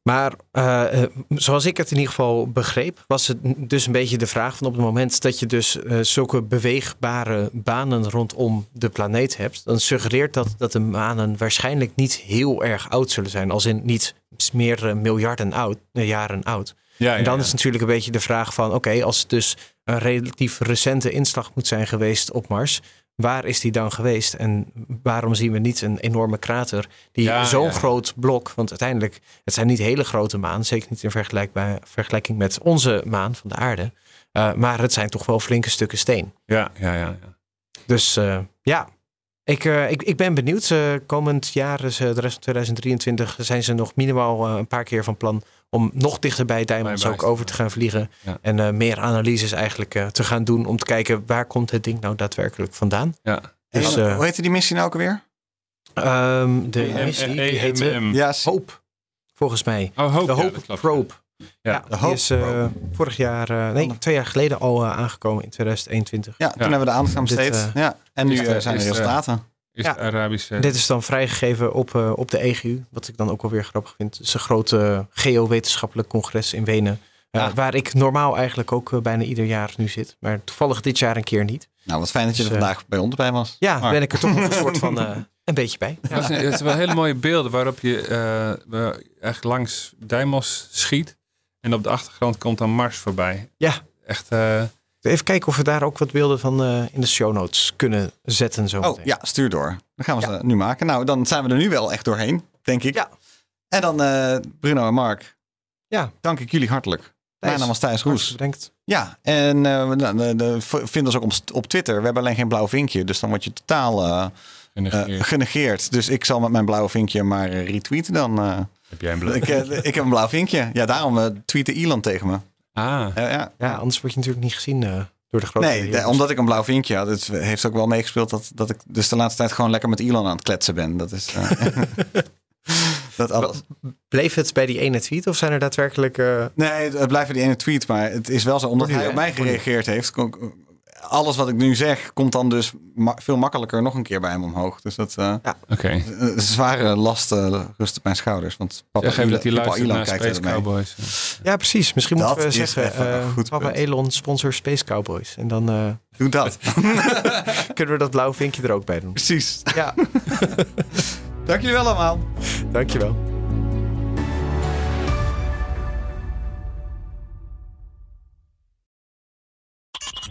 Maar eh, eh, zoals ik het in ieder geval begreep, was het dus een beetje de vraag van op het moment dat je dus eh, zulke beweegbare banen rondom de planeet hebt, dan suggereert dat dat de manen waarschijnlijk niet heel erg oud zullen zijn, als in niet meerdere miljarden oud, jaren oud. ja, En dan ja, is natuurlijk een beetje de vraag van oké, als het dus een relatief recente inslag moet zijn geweest op Mars, waar is die dan geweest? En waarom zien we niet een enorme krater die Ja, zo'n ja. groot blok, want uiteindelijk, het zijn niet hele grote maan, zeker niet in vergelijking met onze maan van de aarde, eh, maar het zijn toch wel flinke stukken steen. ja, ja, ja, ja. Dus eh, ja, ik, eh, ik, ik ben benieuwd. Komend jaar, dus de rest van 2023, zijn ze nog minimaal een paar keer van plan om nog dichter bij Diamonds Bij ook over te gaan vliegen. Ja. En eh, meer analyses eigenlijk eh, te gaan doen om te kijken waar komt het ding nou daadwerkelijk vandaan. ja. Dus, En, eh, hoe heette die missie nou ook alweer? Ehm, de EM, missie die heette. Ja, s- Hope, volgens mij. Oh, Hope. De ja, Hope klopt. Probe. Ja. Ja, De die Hope is eh, vorig jaar, eh, nee, twee jaar geleden al aangekomen in 2021. ja, toen hebben we de aandacht aan besteed. ja. En nu zijn er eh, resultaten. Is Ja. de Arabische... Dit is dan vrijgegeven op, eh, op de EGU, wat ik dan ook wel weer grappig vind. Het is een groot eh, geowetenschappelijk congres in Wenen. eh. Waar ik normaal eigenlijk ook bijna ieder jaar nu zit. Maar toevallig dit jaar een keer niet. Nou, wat fijn dat je er Dus, vandaag bij ons bij was. Ja, Maar- ben ik er toch nog een soort van eh, een beetje bij. Ja. Dat is, het is wel hele mooie beelden waarop je eh, echt langs Deimos schiet. En op de achtergrond komt dan Mars voorbij. Ja. Echt, eh, Even kijken of we daar ook wat beelden van eh, in de show notes kunnen zetten. Zo Oh ja, stuur door. Dan gaan we ze nu maken. Nou, dan zijn we er nu wel echt doorheen, denk ik. Ja. En dan eh, Bruno en Mark. Ja. Dank ik jullie hartelijk. Mijn naam was Thijs Roes. Bedankt. Ja, en de, de, vind ons ook op, op Twitter. We hebben alleen geen blauw vinkje, dus dan word je totaal genegeerd. genegeerd. Dus ik zal met mijn blauwe vinkje maar retweeten dan. eh. Heb jij een blauw? ik, ik heb een blauw vinkje. Ja, daarom tweette Elon tegen me. Ah, Ja, ja. Ja, anders word je natuurlijk niet gezien eh, door de grote Nee, de- omdat ik een blauw vinkje had. Het heeft ook wel meegespeeld dat, dat ik dus de laatste tijd gewoon lekker met Elon aan het kletsen ben. Dat is... eh, [LAUGHS] [LAUGHS] dat alles. Bleef het bij die ene tweet of zijn er daadwerkelijk... eh, Nee, het blijft die ene tweet. Maar het is wel zo, omdat hij op mij gereageerd heeft. kon- alles wat ik nu zeg, komt dan dus ma- veel makkelijker nog een keer bij hem omhoog. Dus dat eh, oké. een zware last eh, rust op mijn schouders. Want papa Zeg even dat hij luistert Elon naar kijkt Space. Cowboys. Ja, precies. Misschien Dat moeten we zeggen, eh, goed Papa punt. Elon sponsor Space Cowboys. En dan eh, Doe dat. [LAUGHS] kunnen we dat blauwe vinkje er ook bij doen. Precies. Ja, [LAUGHS] Dank jullie wel allemaal. dankjewel.